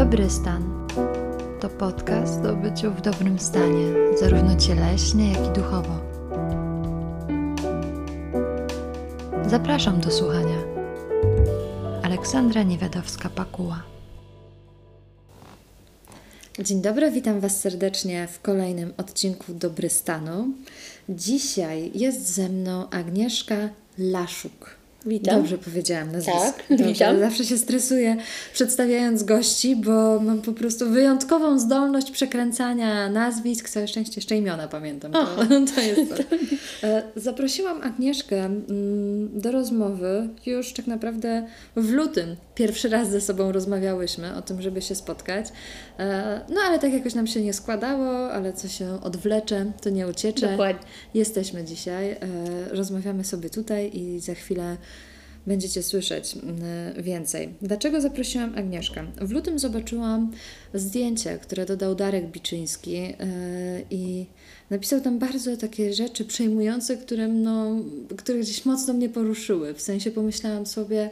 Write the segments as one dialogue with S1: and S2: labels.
S1: Dobry stan to podcast o byciu w dobrym stanie, zarówno cieleśnie, jak i duchowo. Zapraszam do słuchania. Aleksandra Niewiadowska-Pakuła.
S2: Dzień dobry, witam Was serdecznie w kolejnym odcinku Dobry Stanu. Dzisiaj jest ze mną Agnieszka Laszuk.
S3: Witam.
S2: Dobrze powiedziałam nazwisko.
S3: Tak,
S2: Dobrze.
S3: witam.
S2: Zawsze się stresuję przedstawiając gości, bo mam po prostu wyjątkową zdolność przekręcania nazwisk. Całe szczęście jeszcze imiona pamiętam. To, to jest to. E, Zaprosiłam Agnieszkę mm, do rozmowy już tak naprawdę w lutym. Pierwszy raz ze sobą rozmawiałyśmy o tym, żeby się spotkać. E, No ale tak jakoś nam się nie składało, ale co się odwlecze, to nie uciecze.
S3: Dokładnie.
S2: Jesteśmy dzisiaj, e, rozmawiamy sobie tutaj i za chwilę będziecie słyszeć mm, więcej. Dlaczego zaprosiłam Agnieszkę? W lutym zobaczyłam zdjęcie, które dodał Darek Biczyński e, i napisał tam bardzo takie rzeczy przejmujące, które, no, które gdzieś mocno mnie poruszyły. W sensie pomyślałam sobie,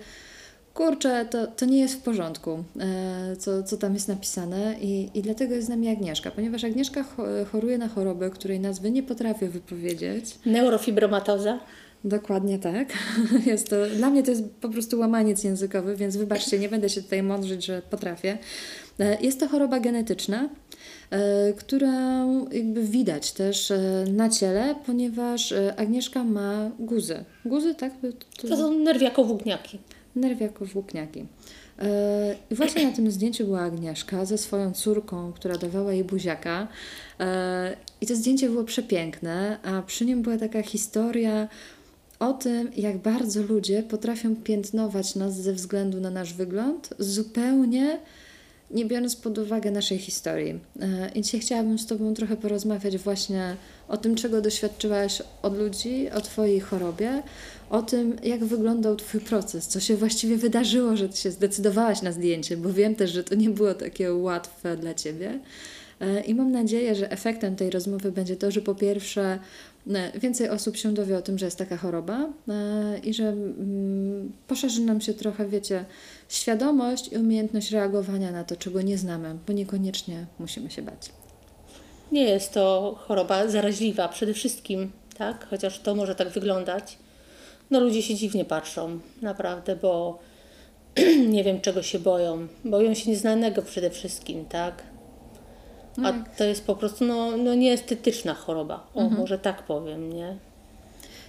S2: kurczę, to, to nie jest w porządku, e, co, co tam jest napisane i, i dlatego jest z nami Agnieszka, ponieważ Agnieszka cho- choruje na chorobę, której nazwy nie potrafię wypowiedzieć.
S3: Neurofibromatoza.
S2: Dokładnie tak. Jest to, dla mnie to jest po prostu łamaniec językowy, więc wybaczcie, nie będę się tutaj mądrzyć, że potrafię. E, Jest to choroba genetyczna, e, którą jakby widać też e, na ciele, ponieważ Agnieszka ma guzy. Guzy, tak? To-
S3: To są nerwiako-włókniaki.
S2: nerwiako-włókniaki. I właśnie na tym zdjęciu była Agnieszka ze swoją córką, która dawała jej buziaka. I to zdjęcie było przepiękne, a przy nim była taka historia o tym, jak bardzo ludzie potrafią piętnować nas ze względu na nasz wygląd, zupełnie nie biorąc pod uwagę naszej historii. E, I dzisiaj chciałabym z Tobą trochę porozmawiać właśnie o tym, czego doświadczyłaś od ludzi, o Twojej chorobie, o tym, jak wyglądał Twój proces, co się właściwie wydarzyło, że Ty się zdecydowałaś na zdjęcie, bo wiem też, że to nie było takie łatwe dla Ciebie. E, I mam nadzieję, że efektem tej rozmowy będzie to, że po pierwsze więcej osób się dowie o tym, że jest taka choroba e, i że mm, poszerzy nam się trochę, wiecie, świadomość i umiejętność reagowania na to, czego nie znamy, bo niekoniecznie musimy się bać.
S3: Nie jest to choroba zaraźliwa przede wszystkim, tak? Chociaż to może tak wyglądać. No ludzie się dziwnie patrzą, naprawdę, bo nie wiem czego się boją. Boją się nieznanego przede wszystkim, tak? A to jest po prostu no, no nieestetyczna choroba. O, może tak powiem, nie?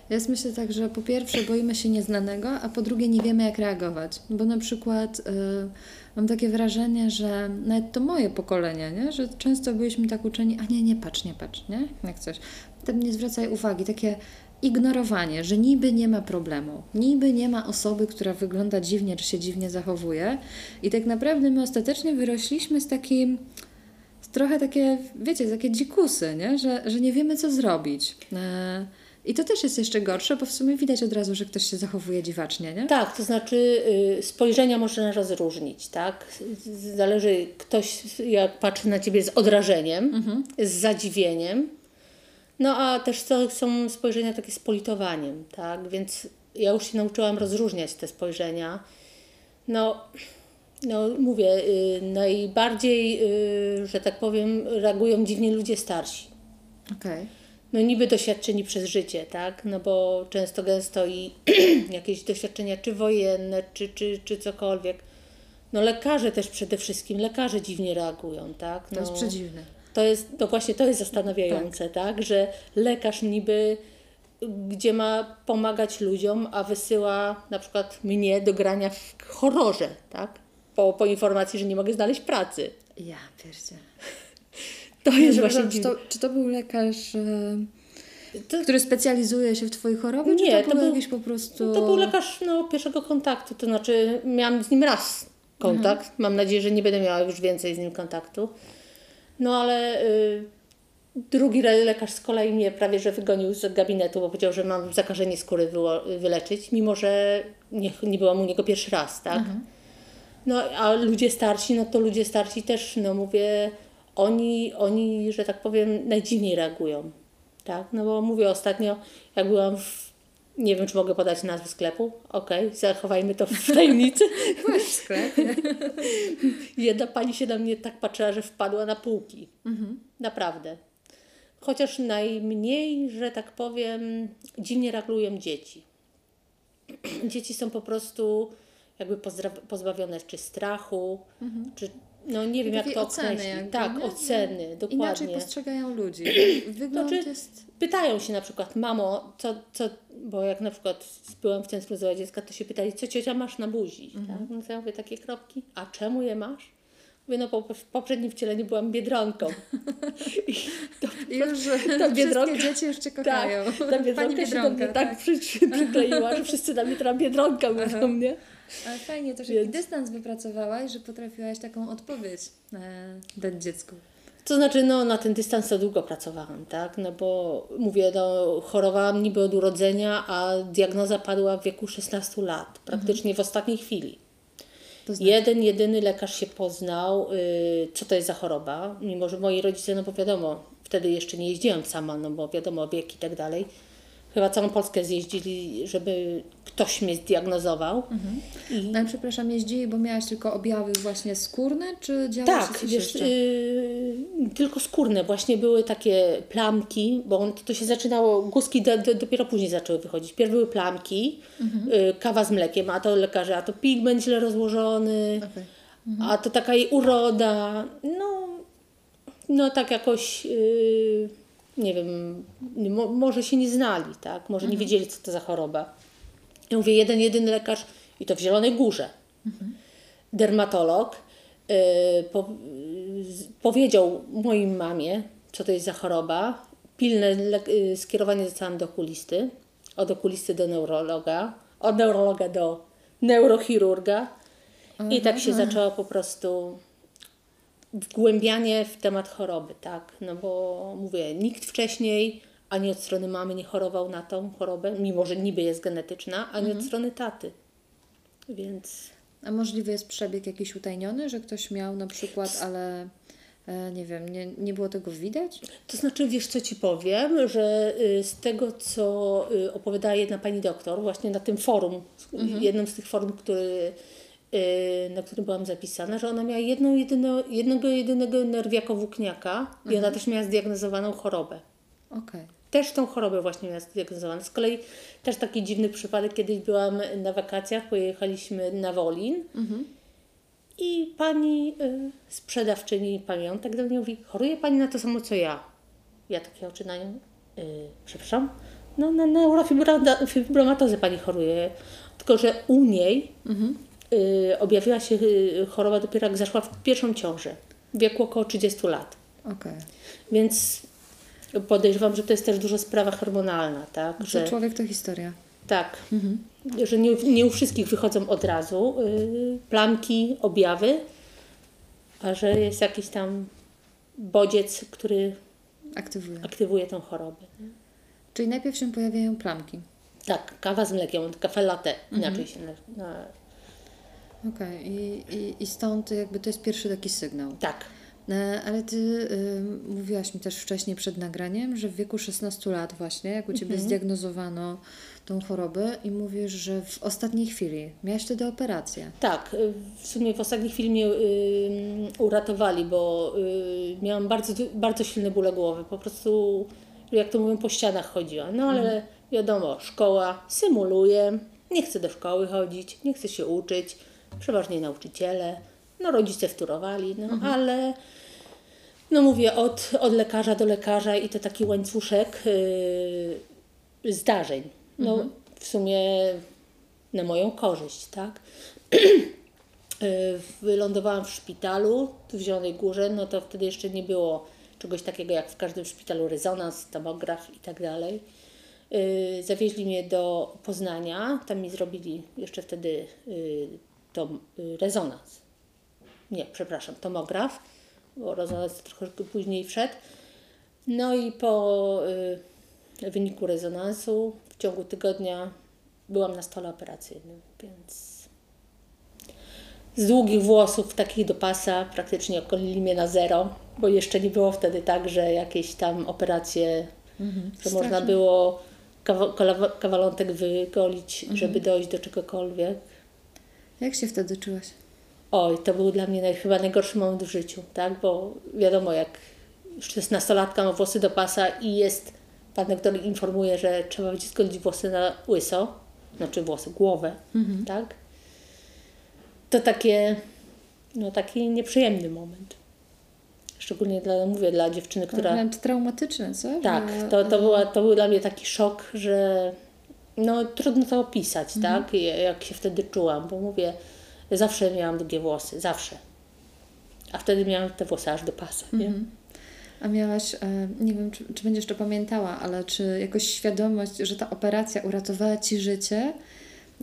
S2: Ja myślę tak, że po pierwsze boimy się nieznanego, a po drugie nie wiemy jak reagować. Bo na przykład y, mam takie wrażenie, że nawet to moje pokolenie, nie? że często byliśmy tak uczeni, a nie, nie patrz, nie patrz, nie? Jak coś. Potem nie zwracaj uwagi, takie ignorowanie, że niby nie ma problemu, niby nie ma osoby, która wygląda dziwnie, czy się dziwnie zachowuje. I tak naprawdę my ostatecznie wyrośliśmy z takim trochę takie, wiecie, takie dzikusy, nie? Że, że nie wiemy, co zrobić. E, I to też jest jeszcze gorsze, bo w sumie widać od razu, że ktoś się zachowuje dziwacznie, nie?
S3: Tak, to znaczy y, spojrzenia można rozróżnić, tak? Zależy, ktoś jak patrzy na ciebie z odrażeniem, z zadziwieniem, no a też to są spojrzenia takie z politowaniem, tak? Więc ja już się nauczyłam rozróżniać te spojrzenia. No, no mówię, y, najbardziej, y, że tak powiem, reagują dziwnie ludzie starsi
S2: Okej.
S3: no niby doświadczeni przez życie, tak? No bo często gęsto i jakieś doświadczenia czy wojenne, czy, czy, czy cokolwiek. No lekarze też przede wszystkim, lekarze dziwnie reagują, tak? No,
S2: To jest przedziwne.
S3: to jest, no właśnie to jest zastanawiające, tak? Że lekarz niby gdzie ma pomagać ludziom, a wysyła na przykład mnie do grania w horrorze, tak? Po, po informacji, że nie mogę znaleźć pracy.
S2: Ja pierdzie.
S3: To jest
S2: Czy,
S3: właśnie
S2: czy, to, czy to był lekarz, e,
S3: To-
S2: który specjalizuje się w Twojej chorobie,
S3: Nie,
S2: czy to,
S3: to
S2: był jakiś po prostu...
S3: To był lekarz no, pierwszego kontaktu, to znaczy miałam z nim raz kontakt. Mam nadzieję, że nie będę miała już więcej z nim kontaktu. No ale y, drugi lekarz z kolei mnie prawie że wygonił z gabinetu, bo powiedział, że mam zakażenie skóry wyleczyć, mimo że nie, nie byłam u niego pierwszy raz, tak? No a ludzie starsi, no to ludzie starsi też, no mówię, oni, oni, że tak powiem, najdziwniej reagują, tak? No bo mówię ostatnio, jak byłam w Nie wiem, czy mogę podać nazwę sklepu. Okej, zachowajmy to w tajemnicy.
S2: W sklepie.
S3: Jedna pani się na mnie tak patrzyła, że wpadła na półki. Naprawdę. Chociaż najmniej, że tak powiem, dziwnie reagują dzieci. Dzieci są po prostu jakby pozbawione czy strachu, czy no nie wiem jak to określić.
S2: jakby,
S3: tak,
S2: nie?
S3: oceny, dokładnie.
S2: Inaczej postrzegają ludzi. Wygląd
S3: Znaczy,
S2: jest...
S3: Pytają się na przykład, mamo, co, co, bo jak na przykład byłam w Centrum Zdrowia Dziecka, to się pytali, co ciocia masz na buzi? Tak? No to ja mówię, takie kropki, a czemu je masz? Mówię, no po, w poprzednim wcieleniu byłam Biedronką. I to,
S2: już
S3: ta Biedronka-
S2: wszystkie dzieci Cię kochają.
S3: tak, ta
S2: Pani
S3: Biedronka się do mnie
S2: Biedronka,
S3: tak, przy, przykleiła, że wszyscy na mnie teraz Biedronka mówią, nie?
S2: Ale fajnie też
S3: Więc-
S2: jaki dystans wypracowałaś, że potrafiłaś taką odpowiedź e, dać dziecku.
S3: To znaczy, no na ten dystans to długo pracowałam, tak? No bo mówię, no chorowałam niby od urodzenia, a diagnoza padła w wieku 16 lat, praktycznie w ostatniej chwili.
S2: To znaczy,
S3: Jeden, jedyny lekarz się poznał, y, co to jest za choroba, mimo że moi rodzice, no bo wiadomo, wtedy jeszcze nie jeździłam sama, no bo wiadomo, wiek i tak dalej. Chyba całą Polskę zjeździli, żeby ktoś mnie zdiagnozował. I
S2: no, przepraszam, jeździli, bo miałaś tylko objawy właśnie skórne, czy działo się
S3: tak,
S2: coś
S3: wiesz,
S2: jeszcze?
S3: y, tylko skórne. Właśnie były takie plamki, bo on, to się zaczynało, guzki do, do, dopiero później zaczęły wychodzić. Pierw były plamki, y, kawa z mlekiem, a to lekarze, a to pigment źle rozłożony,
S2: Okej.
S3: a to taka jej uroda. No, no tak jakoś, y, nie wiem, mo, może się nie znali, tak? Może nie wiedzieli, co to za choroba. Ja mówię, jeden, jedyny lekarz i to w Zielonej Górze. Dermatolog y, po, y, powiedział mojej mamie, co to jest za choroba. Pilne y, skierowanie zostałam do okulisty, od okulisty do neurologa, od neurologa do neurochirurga. I tak się zaczęło po prostu wgłębianie w temat choroby, tak? No bo mówię, nikt wcześniej ani od strony mamy nie chorował na tą chorobę, mimo że niby jest genetyczna, ani od strony taty. Więc
S2: A możliwy jest przebieg jakiś utajniony, że ktoś miał na przykład, ale e, nie wiem, nie, nie było tego widać?
S3: To znaczy, wiesz co Ci powiem, że y, z tego, co y, opowiadała jedna pani doktor, właśnie na tym forum, jednym z tych forum, który, na którym byłam zapisana, że ona miała jedną, jedyno, jednego jedynego nerwiako-włókniaka i ona też miała zdiagnozowaną chorobę.
S2: Okej.
S3: Też tą chorobę właśnie miała zdiagnozowaną. Z kolei też taki dziwny przypadek, kiedyś byłam na wakacjach, pojechaliśmy na Wolin i pani y, sprzedawczyni, pamiątek do mnie mówi, choruje pani na to samo co ja. Ja takie oczy na nią, y, przepraszam, no na neurofibromatozę pani choruje. Tylko, że u niej y, objawiła się y, choroba dopiero jak zaszła w pierwszą ciążę, w wieku około 30 lat.
S2: Okej.
S3: Więc podejrzewam, że to jest też dużo sprawa hormonalna, tak?
S2: Że człowiek to historia.
S3: tak, że nie, nie u wszystkich wychodzą od razu y, plamki, objawy, a że jest jakiś tam bodziec, który
S2: Aktywuje.
S3: aktywuje tą chorobę.
S2: Czyli najpierw się pojawiają plamki.
S3: Tak, kawa z mlekiem, kafe latte, inaczej się na, na,
S2: Okej. I, i, I stąd jakby to jest pierwszy taki sygnał.
S3: Tak,
S2: E, Ale ty y, mówiłaś mi też wcześniej przed nagraniem, że w wieku 16 lat właśnie, jak u Ciebie zdiagnozowano tą chorobę i mówisz, że w ostatniej chwili miałaś wtedy operację.
S3: tak. y, W sumie w ostatniej chwili mnie y, uratowali, bo y, miałam bardzo, bardzo silne bóle głowy. Po prostu, jak to mówią, po ścianach chodziłam. No ale wiadomo, szkoła symuluje, nie chcę do szkoły chodzić, nie chcę się uczyć, przeważnie nauczyciele, no rodzice wtórowali, no ale no mówię, od, od lekarza do lekarza i to taki łańcuszek yy, zdarzeń. No w sumie na moją korzyść, tak? Yy, Wylądowałam w szpitalu tu w Zielonej Górze, no to wtedy jeszcze nie było czegoś takiego jak w każdym szpitalu rezonans, tomograf i tak dalej. Yy, Zawieźli mnie do Poznania, tam mi zrobili jeszcze wtedy yy, rezonans. Nie, przepraszam, tomograf, bo rezonans trochę później wszedł. No i po y, wyniku rezonansu w ciągu tygodnia byłam na stole operacyjnym, więc z długich włosów, takich do pasa, praktycznie okolili mnie na zero, bo jeszcze nie było wtedy tak, że jakieś tam operacje, że można było kawa- kawalątek wygolić, żeby dojść do czegokolwiek.
S2: Jak się wtedy czułaś?
S3: Oj, to był dla mnie naj, chyba najgorszy moment w życiu, tak? Bo wiadomo, jak 16-latka ma włosy do pasa i jest pan doktor informuje, że trzeba będzie zgolić włosy na łyso, znaczy włosy, głowę, tak? To takie, no taki nieprzyjemny moment. Szczególnie dla, mówię, dla dziewczyny, która...
S2: Wręcz traumatyczne, co?
S3: Tak, to, to, była, to był dla mnie taki szok, że no trudno to opisać, tak? I Jak się wtedy czułam, bo mówię, zawsze miałam długie włosy, zawsze. A wtedy miałam te włosy aż do pasa, nie?
S2: A miałaś, e, nie wiem, czy, czy będziesz to pamiętała, ale czy jakoś świadomość, że ta operacja uratowała Ci życie,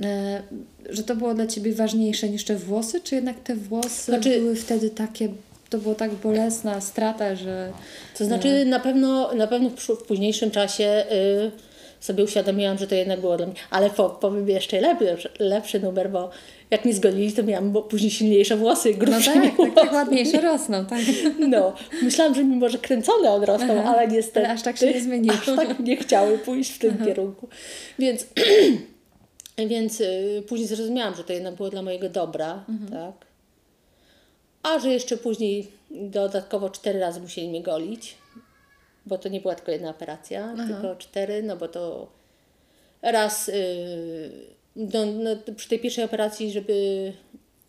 S2: e, że to było dla Ciebie ważniejsze niż te włosy, czy jednak te włosy
S3: Znaczy-
S2: były wtedy takie, to było tak bolesna strata, że...
S3: To znaczy na pewno, na pewno w, późniejszym czasie y, sobie uświadomiłam, że to jednak było dla mnie. Ale po, powiem jeszcze lepszy, lepszy numer, bo jak mnie zgonili, to miałam bo później silniejsze włosy,
S2: No
S3: grubsze
S2: tak,
S3: mi
S2: takie ładniejsze rosną, tak.
S3: No, myślałam, że mi może kręcone odrosną,
S2: Aha,
S3: ale niestety.
S2: ale aż tak się nie zmieniło.
S3: Aż tak nie chciały pójść w tym kierunku. Więc, więc y, później zrozumiałam, że to jednak było dla mojego dobra,
S2: Mhm.
S3: tak. A że jeszcze później dodatkowo cztery razy musieli mnie golić, bo to nie była tylko jedna operacja, tylko cztery, no bo to raz y, no, no, przy tej pierwszej operacji, żeby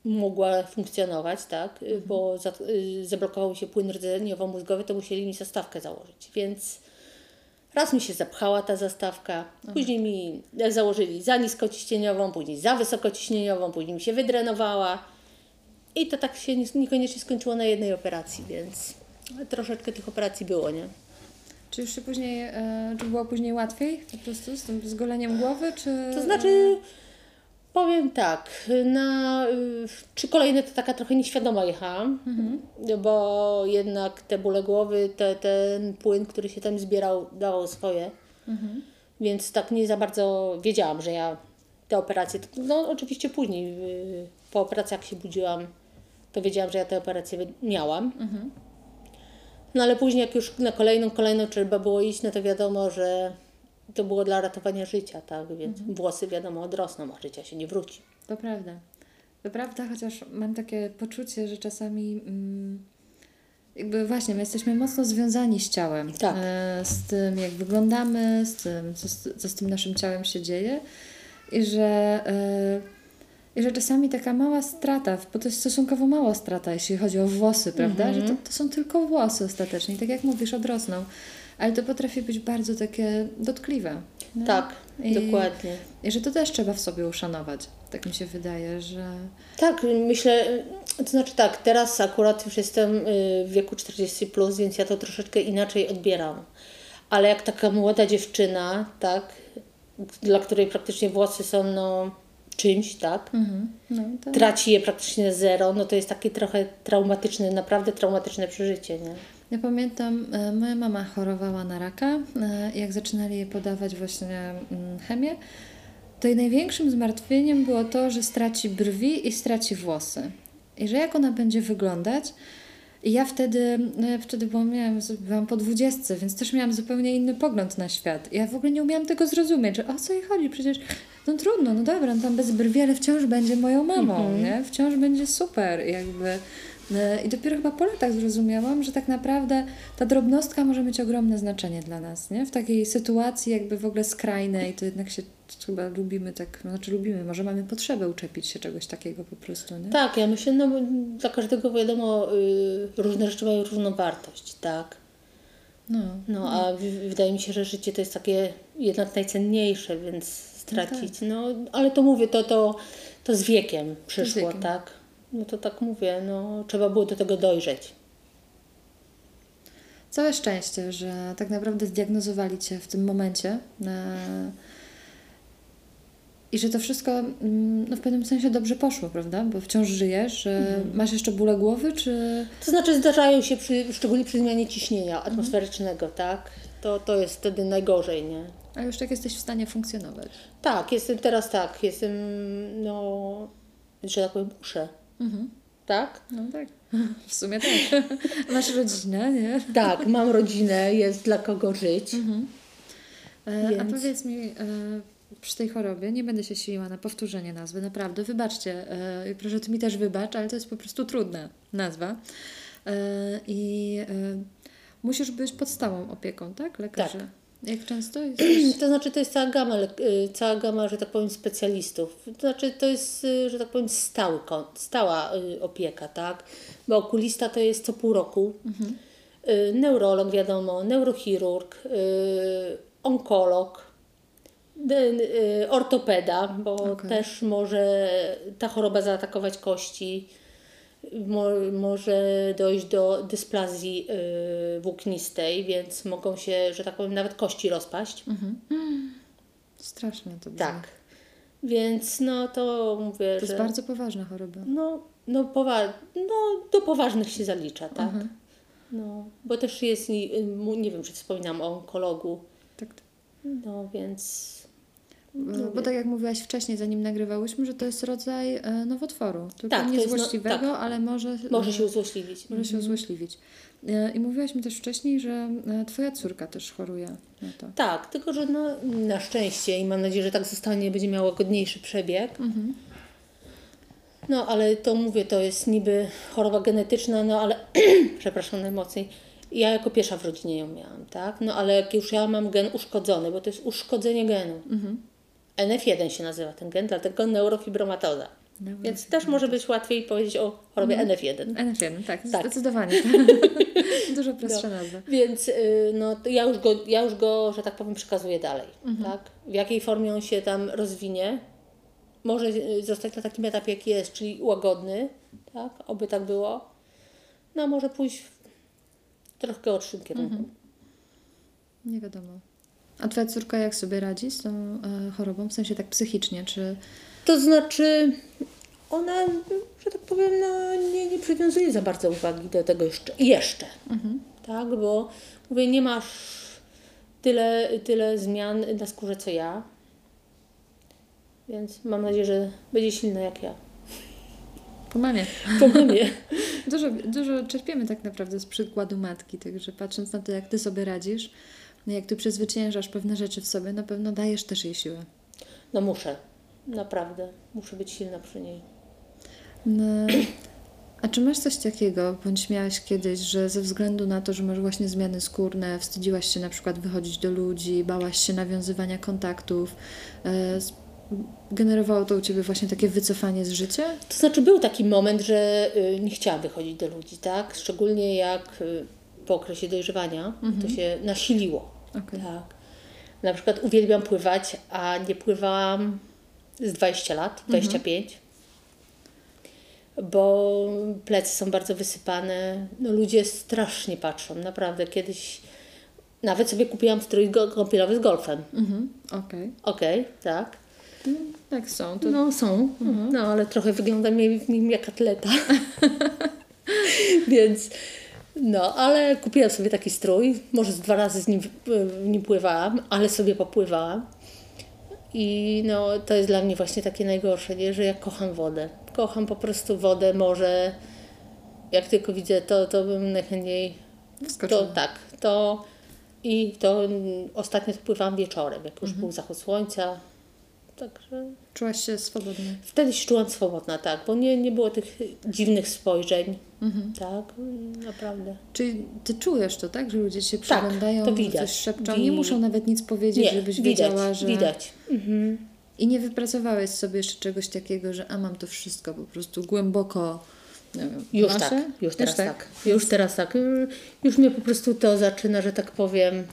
S3: mogła funkcjonować, tak, y, bo za, y, zablokował się płyn rdzeniowo-mózgowy, to musieli mi zastawkę założyć, więc raz mi się zapchała ta zastawka, później mi założyli za niskociśnieniową, później za wysokociśnieniową, później mi się wydrenowała i to tak się nie- niekoniecznie skończyło na jednej operacji, więc troszeczkę tych operacji było, nie?
S2: Czy już się później, e, czy było później łatwiej po prostu z tym zgoleniem głowy, czy...
S3: To znaczy, powiem tak, na trzy kolejne to taka trochę nieświadoma jechałam, bo jednak te bóle głowy, te, ten płyn, który się tam zbierał, dawał swoje. Więc tak nie za bardzo wiedziałam, że ja te operacje, no oczywiście później, po operacjach się budziłam, to wiedziałam, że ja te operacje miałam. No ale później jak już na kolejną, kolejną trzeba było iść, no to wiadomo, że to było dla ratowania życia, tak? Więc włosy wiadomo odrosną, a życia się nie wróci.
S2: To prawda. To prawda, chociaż mam takie poczucie, że czasami mm, jakby właśnie my jesteśmy mocno związani z ciałem.
S3: Tak.
S2: E, z tym, jak wyglądamy, z tym, co, z- co z tym naszym ciałem się dzieje. I że, e, I że czasami taka mała strata, bo to jest stosunkowo mała strata, jeśli chodzi o włosy, prawda? Że to, to są tylko włosy ostatecznie. I tak jak mówisz, odrosną. Ale to potrafi być bardzo takie dotkliwe. nie?
S3: Tak,
S2: I-
S3: dokładnie.
S2: I że to też trzeba w sobie uszanować. Tak mi się wydaje, że.
S3: Tak, myślę, to znaczy tak, teraz akurat już jestem y, w wieku 40, plus, więc ja to troszeczkę inaczej odbieram. Ale jak taka młoda dziewczyna, tak, dla której praktycznie włosy są no, czymś, tak,
S2: No, to...
S3: traci je praktycznie zero, no to jest takie trochę traumatyczne, naprawdę traumatyczne przeżycie, nie?
S2: Ja pamiętam, e, moja mama chorowała na raka. e, Jak zaczynali jej podawać właśnie mm, chemię, to jej największym zmartwieniem było to, że straci brwi i straci włosy. I że jak ona będzie wyglądać. I ja wtedy, no ja wtedy byłam, miałam, byłam po dwudziestce, więc też miałam zupełnie inny pogląd na świat. Ja w ogóle nie umiałam tego zrozumieć, że o co jej chodzi? Przecież no trudno, no dobra, no tam bez brwi, ale wciąż będzie moją mamą, nie? Wciąż będzie super, jakby. E, I dopiero chyba po latach zrozumiałam, że tak naprawdę ta drobnostka może mieć ogromne znaczenie dla nas, nie? W takiej sytuacji jakby w ogóle skrajnej, to jednak się chyba lubimy tak, no znaczy lubimy, może mamy potrzebę uczepić się czegoś takiego po prostu, nie?
S3: Tak, ja myślę, no dla każdego wiadomo, y, różne rzeczy mają różną wartość, tak.
S2: No.
S3: No, a w- wydaje mi się, że życie to jest takie jednak najcenniejsze, więc stracić. No, ale to mówię, to, to, to z wiekiem przyszło,
S2: wiekiem.
S3: tak. No to tak mówię, no trzeba było do tego dojrzeć.
S2: Całe szczęście, że tak naprawdę zdiagnozowali Cię w tym momencie e, i że to wszystko mm, no, w pewnym sensie dobrze poszło, prawda? Bo wciąż żyjesz, że masz jeszcze bóle głowy, czy...
S3: To znaczy zdarzają się, przy, szczególnie przy zmianie ciśnienia atmosferycznego, tak. To, to jest wtedy najgorzej, nie?
S2: A już tak jesteś w stanie funkcjonować.
S3: Tak, jestem teraz tak, jestem, no, że tak powiem, muszę. Tak?
S2: No tak. W sumie tak. Masz rodzinę, nie?
S3: Tak, mam rodzinę, jest dla kogo żyć.
S2: E, A powiedz mi, e, przy tej chorobie, nie będę się siliła na powtórzenie nazwy, naprawdę, wybaczcie, e, proszę ty mi też wybacz, ale to jest po prostu trudna nazwa. E, I e, musisz być pod stałą opieką, tak? Lekarzy.
S3: Tak.
S2: Jak często jesteś?
S3: To znaczy, to jest cała gama, y, cała gama, że tak powiem, specjalistów. To znaczy, to jest, y, że tak powiem, stały, stała y, opieka, tak? Bo okulista to jest co pół roku. Y, Neurolog, wiadomo, neurochirurg, onkolog, ortopeda, bo
S2: Okej.
S3: też może ta choroba zaatakować kości. Mo, może dojść do dysplazji y, włóknistej, więc mogą się, że tak powiem, nawet kości rozpaść.
S2: Straszne to brzmi.
S3: Tak. Więc no to mówię,
S2: To jest
S3: że
S2: bardzo poważna choroba.
S3: no, no, powa- no do poważnych się zalicza, tak? No, bo też jest, mu- nie wiem, czy wspominam o onkologu,
S2: Tak, tak.
S3: no więc
S2: Bo, bo tak jak mówiłaś wcześniej, zanim nagrywałyśmy, że to jest rodzaj e, nowotworu. Tylko
S3: Tak,
S2: nie
S3: no-
S2: złośliwego,
S3: tak.
S2: ale może,
S3: może się uzłośliwić.
S2: może się uzłośliwić. E, I mówiłaś mi też wcześniej, że e, twoja córka też choruje na to.
S3: Tak, tylko że no, na szczęście i mam nadzieję, że tak zostanie, będzie miała łagodniejszy przebieg. No, ale to mówię, to jest niby choroba genetyczna, no ale przepraszam najmocniej. Ja jako pierwsza w rodzinie ją miałam, tak? No ale jak już ja mam gen uszkodzony, bo to jest uszkodzenie genu. NF1 się nazywa ten gen, dlatego neurofibromatoza. Więc też może być łatwiej powiedzieć o chorobie NF1.
S2: NF1, tak,
S3: Tak.
S2: zdecydowanie. Dużo prostsza nazwa.
S3: Więc y, no, ja, już go, ja już go, że tak powiem, przekazuję dalej. Tak? W jakiej formie on się tam rozwinie, może y, zostać na takim etapie, jaki jest, czyli łagodny, tak? oby tak było. No, może pójść w troszkę odszym kierunku.
S2: Nie wiadomo. A twoja córka jak sobie radzi z tą e, chorobą? W sensie tak psychicznie, czy...
S3: To znaczy, ona, że tak powiem, no, nie, nie przywiązuje za bardzo uwagi do tego jeszcze. jeszcze Tak, bo mówię, nie masz tyle, tyle zmian na skórze co ja. Więc mam nadzieję, że będzie silna jak ja.
S2: Po mamie.
S3: Po mamie.
S2: Dużo, dużo czerpiemy tak naprawdę z przykładu matki, także patrząc na to, jak ty sobie radzisz, no jak ty przezwyciężasz pewne rzeczy w sobie, na pewno dajesz też jej siłę.
S3: No muszę. Naprawdę. Muszę być silna przy niej.
S2: No, a czy masz coś takiego, bądź miałaś kiedyś, że ze względu na to, że masz właśnie zmiany skórne, wstydziłaś się na przykład wychodzić do ludzi, bałaś się nawiązywania kontaktów, e, generowało to u Ciebie właśnie takie wycofanie z życia?
S3: To znaczy był taki moment, że y, nie chciałam wychodzić do ludzi, tak? Szczególnie jak y, po okresie dojrzewania to się nasiliło.
S2: Okej.
S3: Tak. Na przykład uwielbiam pływać, a nie pływałam z 20 lat, 25. Bo plecy są bardzo wysypane. No, ludzie strasznie patrzą, naprawdę. Kiedyś nawet sobie kupiłam strój kąpielowy z golfem.
S2: Mhm, okej.
S3: Okej, tak.
S2: Tak są. To
S3: No są, no ale trochę wygląda mi w nim jak atleta. Więc no, ale kupiłam sobie taki strój, może z dwa razy z nim, nim pływałam, ale sobie popływałam. I no, to jest dla mnie właśnie takie najgorsze, nie? że ja kocham wodę. Kocham po prostu wodę, morze. Jak tylko widzę to, to bym najchętniej to tak, to i to ostatnio pływałam wieczorem, jak już był zachód słońca. Także
S2: Czułaś się swobodnie.
S3: Wtedy się czułam swobodna, tak, bo nie, nie było tych dziwnych spojrzeń. Tak, mm, naprawdę.
S2: Czyli Ty czujesz to, tak? Że ludzie się
S3: Tak,
S2: przyglądają,
S3: to
S2: że
S3: widać.
S2: coś szepczą.
S3: Wi-
S2: Nie muszą nawet nic powiedzieć,
S3: Nie,
S2: żebyś
S3: widać,
S2: wiedziała, że...
S3: widać. Mhm.
S2: I nie wypracowałeś sobie jeszcze czegoś takiego, że a mam to wszystko po prostu głęboko. Wiem,
S3: Już tak, już teraz tak. Już teraz tak. Y, Już mnie po prostu to zaczyna, że tak powiem,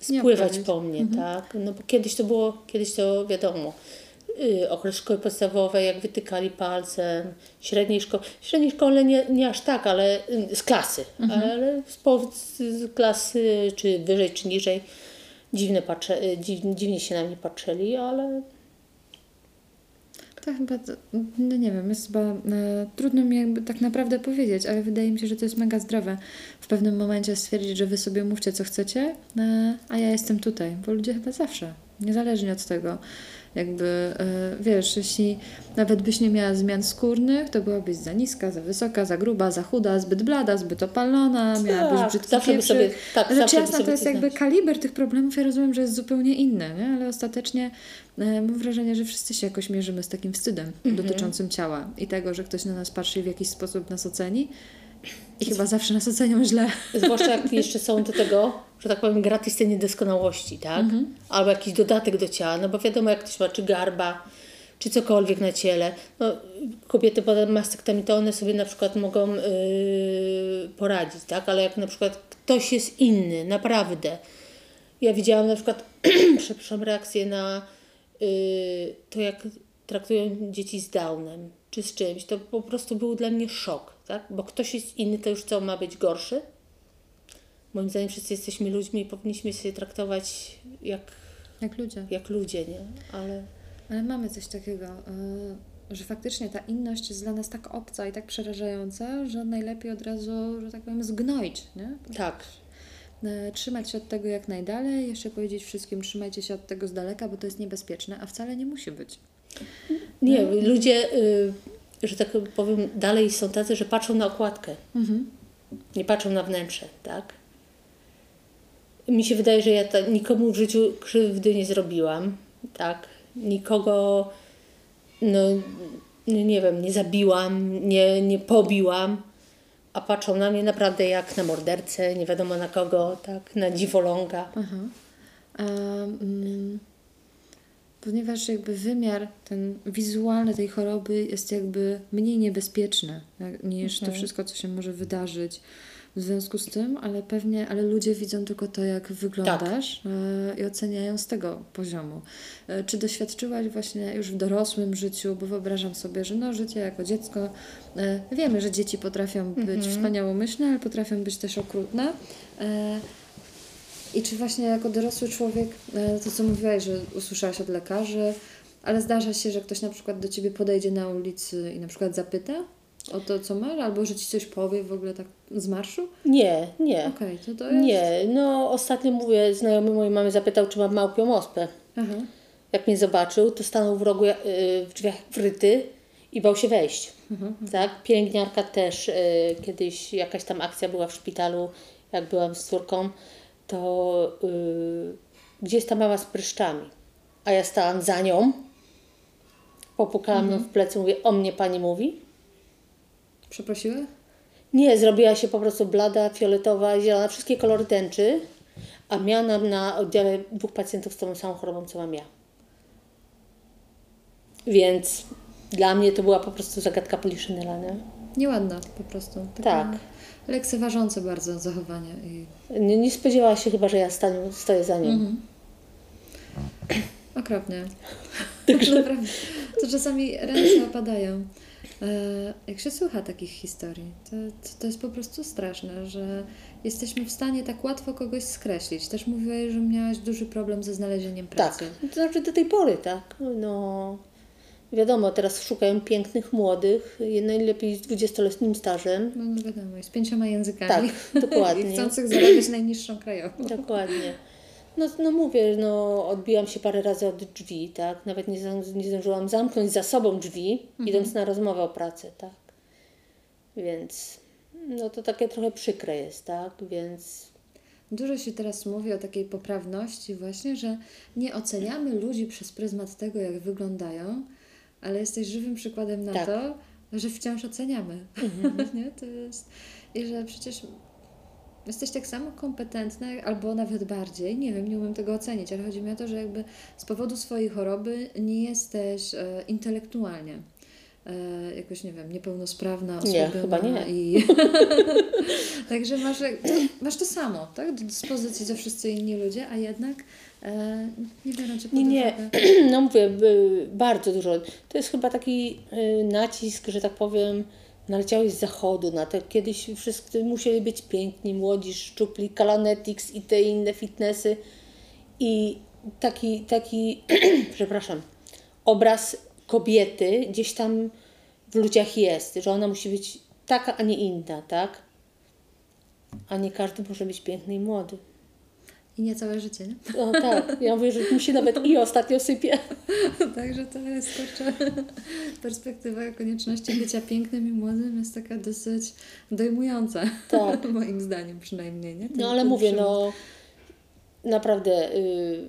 S3: spływać po mnie, tak. No bo kiedyś to było, kiedyś to wiadomo, y, okres szkoły podstawowej, jak wytykali palcem, średniej szkoły, średniej szkole nie, nie aż tak, ale y, z klasy, ale z, po- z, z klasy, czy wyżej, czy niżej, dziwne patrze, y, dziw, dziwnie się na mnie patrzyli, ale
S2: To chyba, to, no nie wiem, jest chyba, e, trudno mi jakby tak naprawdę powiedzieć, ale wydaje mi się, że to jest mega zdrowe w pewnym momencie stwierdzić, że wy sobie mówcie co chcecie, e, a ja jestem tutaj, bo ludzie chyba zawsze, niezależnie od tego, Jakby, e, wiesz, jeśli nawet byś nie miała zmian skórnych, to byłabyś za niska, za wysoka, za gruba, za chuda, zbyt blada, zbyt opalona, miałabyś
S3: Tak,
S2: brzydki
S3: zawsze by
S2: pieprzyk.
S3: sobie- tak,
S2: Rzecz
S3: zawsze by
S2: jasna, to jest jakby
S3: znaleźć.
S2: kaliber tych problemów, ja rozumiem, że jest zupełnie inny, nie? ale ostatecznie e, mam wrażenie, że wszyscy się jakoś mierzymy z takim wstydem
S3: Mhm.
S2: dotyczącym ciała i tego, że ktoś na nas patrzy i w jakiś sposób nas oceni. I chyba zawsze nas ocenią źle.
S3: Zwłaszcza jak jeszcze są do tego, że tak powiem, gratis te niedoskonałości, tak? Albo jakiś dodatek do ciała, no bo wiadomo, jak ktoś ma czy garba, czy cokolwiek na ciele. No, kobiety pod mastektomii to one sobie na przykład mogą yy, poradzić, tak? Ale jak na przykład ktoś jest inny, naprawdę. Ja widziałam na przykład, przepraszam, reakcję na yy, to, jak traktują dzieci z Downem, czy z czymś. To po prostu był dla mnie szok, tak? Bo ktoś jest inny, to już co, ma być gorszy? Moim zdaniem wszyscy jesteśmy ludźmi i powinniśmy się traktować jak,
S2: Jak ludzie.
S3: jak ludzie, nie? Ale
S2: Ale mamy coś takiego, y, że faktycznie ta inność jest dla nas tak obca i tak przerażająca, że najlepiej od razu, że tak powiem, zgnoić, nie?
S3: tak,
S2: E, Trzymać się od tego jak najdalej, jeszcze powiedzieć wszystkim, trzymajcie się od tego z daleka, bo to jest niebezpieczne, a wcale nie musi być.
S3: nie, ludzie, y, że tak powiem, dalej są tacy, że patrzą na okładkę, nie patrzą na wnętrze, tak? Mi się wydaje, że ja ta, nikomu w życiu krzywdy nie zrobiłam, tak? Nikogo, no, no nie wiem, nie zabiłam, nie, nie pobiłam, a patrzą na mnie naprawdę jak na mordercę, nie wiadomo na kogo, tak? Na dziwoląga.
S2: Aha. A, mm, ponieważ jakby wymiar ten wizualny tej choroby jest jakby mniej niebezpieczny jak- niż to wszystko, co się może wydarzyć w związku z tym, ale pewnie, ale ludzie widzą tylko to, jak wyglądasz e, i oceniają z tego poziomu. E, czy doświadczyłaś właśnie już w dorosłym życiu, bo wyobrażam sobie, że no życie jako dziecko, e, wiemy, że dzieci potrafią być wspaniałomyślne, ale potrafią być też okrutne. I czy właśnie jako dorosły człowiek, to co mówiłaś, że usłyszałaś od lekarzy, ale zdarza się, że ktoś na przykład do ciebie podejdzie na ulicy i na przykład zapyta o to, co masz, albo że ci coś powie w ogóle tak z marszu?
S3: Nie, nie.
S2: Okej, to to jest...
S3: Nie, no ostatnio mówię, znajomy mojej mamy zapytał, czy mam małpią ospę.
S2: Aha.
S3: Jak mnie zobaczył, to stanął w rogu, y, w drzwiach wryty i bał się wejść. Tak? Pielęgniarka też, y, kiedyś jakaś tam akcja była w szpitalu, jak byłam z córką, to y, gdzie jest ta mama z pryszczami? A ja stałam za nią, popukałam ją w plecy, mówię, o mnie pani mówi?
S2: Przeprosiła?
S3: Nie, zrobiła się po prostu blada, fioletowa, zielona, wszystkie kolory tęczy, a miała na, na oddziale dwóch pacjentów z tą samą chorobą, co mam ja. Więc dla mnie to była po prostu zagadka poliszynela, nie?
S2: Nieładna po prostu. Taka
S3: Tak.
S2: Lekceważące bardzo zachowanie. I...
S3: Nie, nie spodziewała się chyba, że ja staniu, stoję za nią.
S2: Okropnie. Naprawdę. To czasami ręce opadają. E, Jak się słucha takich historii, to, to, to jest po prostu straszne, że jesteśmy w stanie tak łatwo kogoś skreślić. Też mówiłaś, że miałaś duży problem ze znalezieniem pracy.
S3: Tak, to znaczy do tej pory, tak. No, wiadomo, teraz szukają pięknych, młodych, najlepiej z 20-letnim stażem.
S2: No, no wiadomo, z pięcioma językami.
S3: Tak, dokładnie.
S2: I chcących zarabiać najniższą krajową.
S3: Dokładnie. No, no mówię, no odbiłam się parę razy od drzwi, tak? Nawet nie, nie zdążyłam zamknąć za sobą drzwi, idąc na rozmowę o pracy, tak? Więc no to takie trochę przykre jest, tak? Więc
S2: Dużo się teraz mówi o takiej poprawności właśnie, że nie oceniamy ludzi przez pryzmat tego, jak wyglądają, ale jesteś żywym przykładem na
S3: Tak.
S2: to, że wciąż oceniamy. nie? To jest... I że przecież jesteś tak samo kompetentna, albo nawet bardziej, nie wiem, nie umiem tego ocenić, ale chodzi mi o to, że jakby z powodu swojej choroby nie jesteś e, intelektualnie e, jakoś, nie wiem, niepełnosprawna,
S3: Nie,
S2: osłabiona
S3: chyba nie.
S2: i... Także masz, to, masz to samo, tak? Do dyspozycji co wszyscy inni ludzie, a jednak e, nie biorą cię pod
S3: nie, nie, no mówię, y, bardzo dużo. To jest chyba taki y, nacisk, że tak powiem, naleciałeś z zachodu na to. Kiedyś wszyscy musieli być piękni, młodzi, szczupli, Kalanetics i te inne fitnessy. I taki, taki przepraszam, obraz kobiety gdzieś tam w ludziach jest, że ona musi być taka, a nie inna, tak? A nie każdy może być piękny i młody.
S2: I nie całe życie, nie?
S3: O tak, ja mówię, że mi się nawet i ostatnio sypie.
S2: Także to jest, kurczę, perspektywa konieczności bycia pięknym i młodym jest taka dosyć dojmująca.
S3: Tak.
S2: Moim zdaniem przynajmniej, nie? Ten-
S3: No ale mówię, no naprawdę y,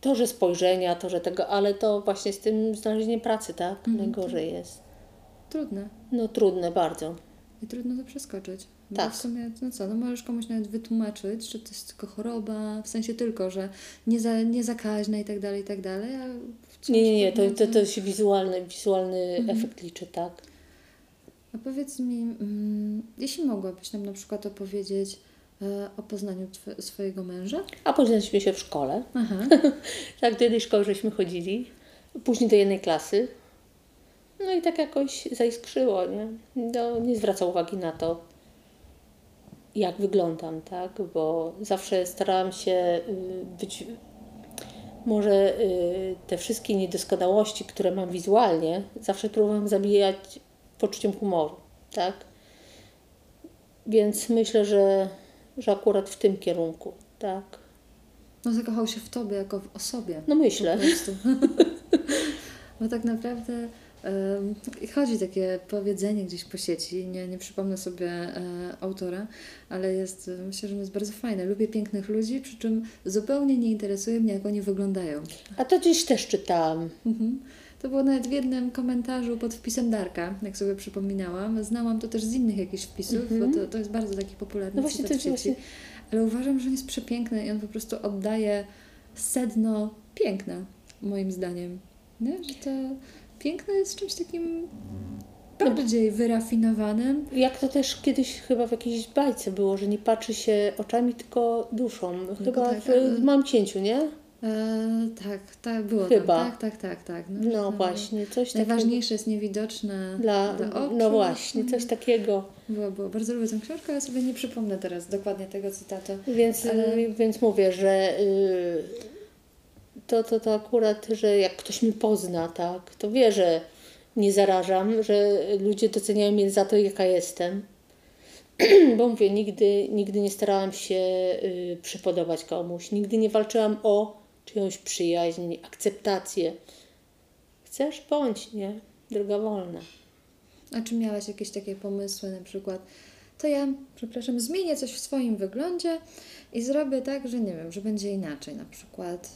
S3: to, że spojrzenia, to, że tego, ale to właśnie z tym znalezieniem pracy, tak? Najgorzej jest.
S2: Trudne.
S3: No trudne bardzo.
S2: I trudno to przeskoczyć. Bo
S3: Tak.
S2: w sumie, no co, no możesz komuś nawet wytłumaczyć, że to jest tylko choroba, w sensie tylko, że nie za, niezakaźna i tak dalej, i tak dalej,
S3: Nie, nie, nie, to, to, to się wizualny, wizualny
S2: Mhm.
S3: efekt liczy, tak?
S2: A powiedz mi, mm, jeśli mogłabyś nam na przykład opowiedzieć e, o poznaniu twe, swojego męża?
S3: A poznaliśmy się w szkole.
S2: Aha.
S3: Tak, do jednej szkoły żeśmy chodzili, później do jednej klasy. No i tak jakoś zaiskrzyło, nie? No, nie zwracał uwagi na to, jak wyglądam, tak? Bo zawsze starałam się y, być, może y, te wszystkie niedoskonałości, które mam wizualnie, zawsze próbowałam zabijać poczuciem humoru, tak? Więc myślę, że, że akurat w tym kierunku, tak?
S2: No zakochał się w tobie jako w osobie.
S3: No myślę.
S2: Bo tak naprawdę chodzi takie powiedzenie gdzieś po sieci, nie, nie przypomnę sobie e, autora, ale jest, e, myślę, że jest bardzo fajne. Lubię pięknych ludzi, przy czym zupełnie nie interesuje mnie, jak oni wyglądają.
S3: A to gdzieś też czytałam.
S2: Mhm. To było nawet w jednym komentarzu pod wpisem Darka, jak sobie przypominałam. Znałam to też z innych jakichś wpisów, bo to, to jest bardzo taki popularny
S3: No właśnie, to
S2: w sieci.
S3: właśnie-
S2: Ale uważam, że on jest przepiękny i on po prostu oddaje sedno piękna, moim zdaniem. Nie? Że to piękne jest czymś takim bardziej wyrafinowanym.
S3: Jak to też kiedyś chyba w jakiejś bajce było, że nie patrzy się oczami, tylko duszą. Chyba
S2: tak,
S3: w, Mam Cięciu, nie?
S2: E, tak, tak, było
S3: Chyba.
S2: tam. Tak, tak, tak, tak. że
S3: No
S2: to
S3: właśnie, coś takiego.
S2: Najważniejsze jest niewidoczne
S3: Dla,
S2: dla oczu.
S3: no właśnie, coś takiego.
S2: Było, było. Bardzo lubię tę książkę, ale sobie nie przypomnę teraz dokładnie tego cytatu.
S3: Więc,
S2: Ale-
S3: więc mówię, że y, to, to, to akurat, że jak ktoś mnie pozna, tak, to wie, że nie zarażam, że ludzie doceniają mnie za to, jaka jestem. Bo mówię, nigdy, nigdy nie starałam się y, przypodobać komuś, nigdy nie walczyłam o czyjąś przyjaźń, akceptację. Chcesz, bądź, nie? Droga wolna.
S2: A czy miałaś jakieś takie pomysły, na przykład, to ja, przepraszam, zmienię coś w swoim wyglądzie i zrobię tak, że nie wiem, że będzie inaczej. Na przykład,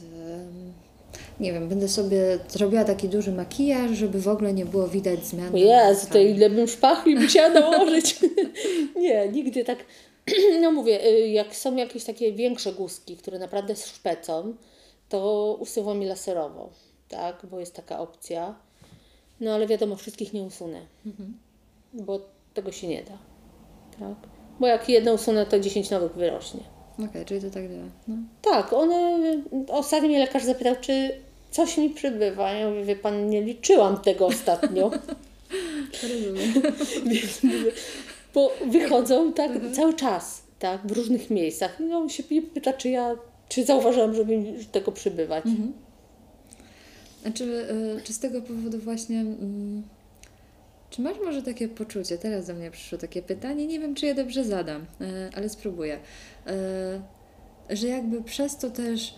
S2: nie wiem, będę sobie zrobiła taki duży makijaż, żeby w ogóle nie było widać zmian.
S3: Jezu, to ile bym szpachli musiała nałożyć. nie, nigdy tak. No mówię, y, jak są jakieś takie większe guzki, które naprawdę szpecą, to usuwam je laserowo, tak, bo jest taka opcja. No ale wiadomo, wszystkich nie usunę, bo tego się nie da, tak. Bo jak jedno usunę, to 10 nowych wyrośnie.
S2: Okej, czyli to tak działa. No.
S3: Tak, one, ostatnio mnie lekarz zapytał, czy coś mi przybywa. Ja mówię, wie pan, nie liczyłam tego ostatnio. Bo wychodzą tak cały czas, tak, w różnych miejscach. No on się pyta, czy ja, czy zauważyłam, żeby mi tego przybywać.
S2: A czy, y, czy z tego powodu właśnie. mm, Czy masz może takie poczucie, teraz do mnie przyszło takie pytanie, nie wiem czy je dobrze zadam, e, ale spróbuję, e, że jakby przez to też,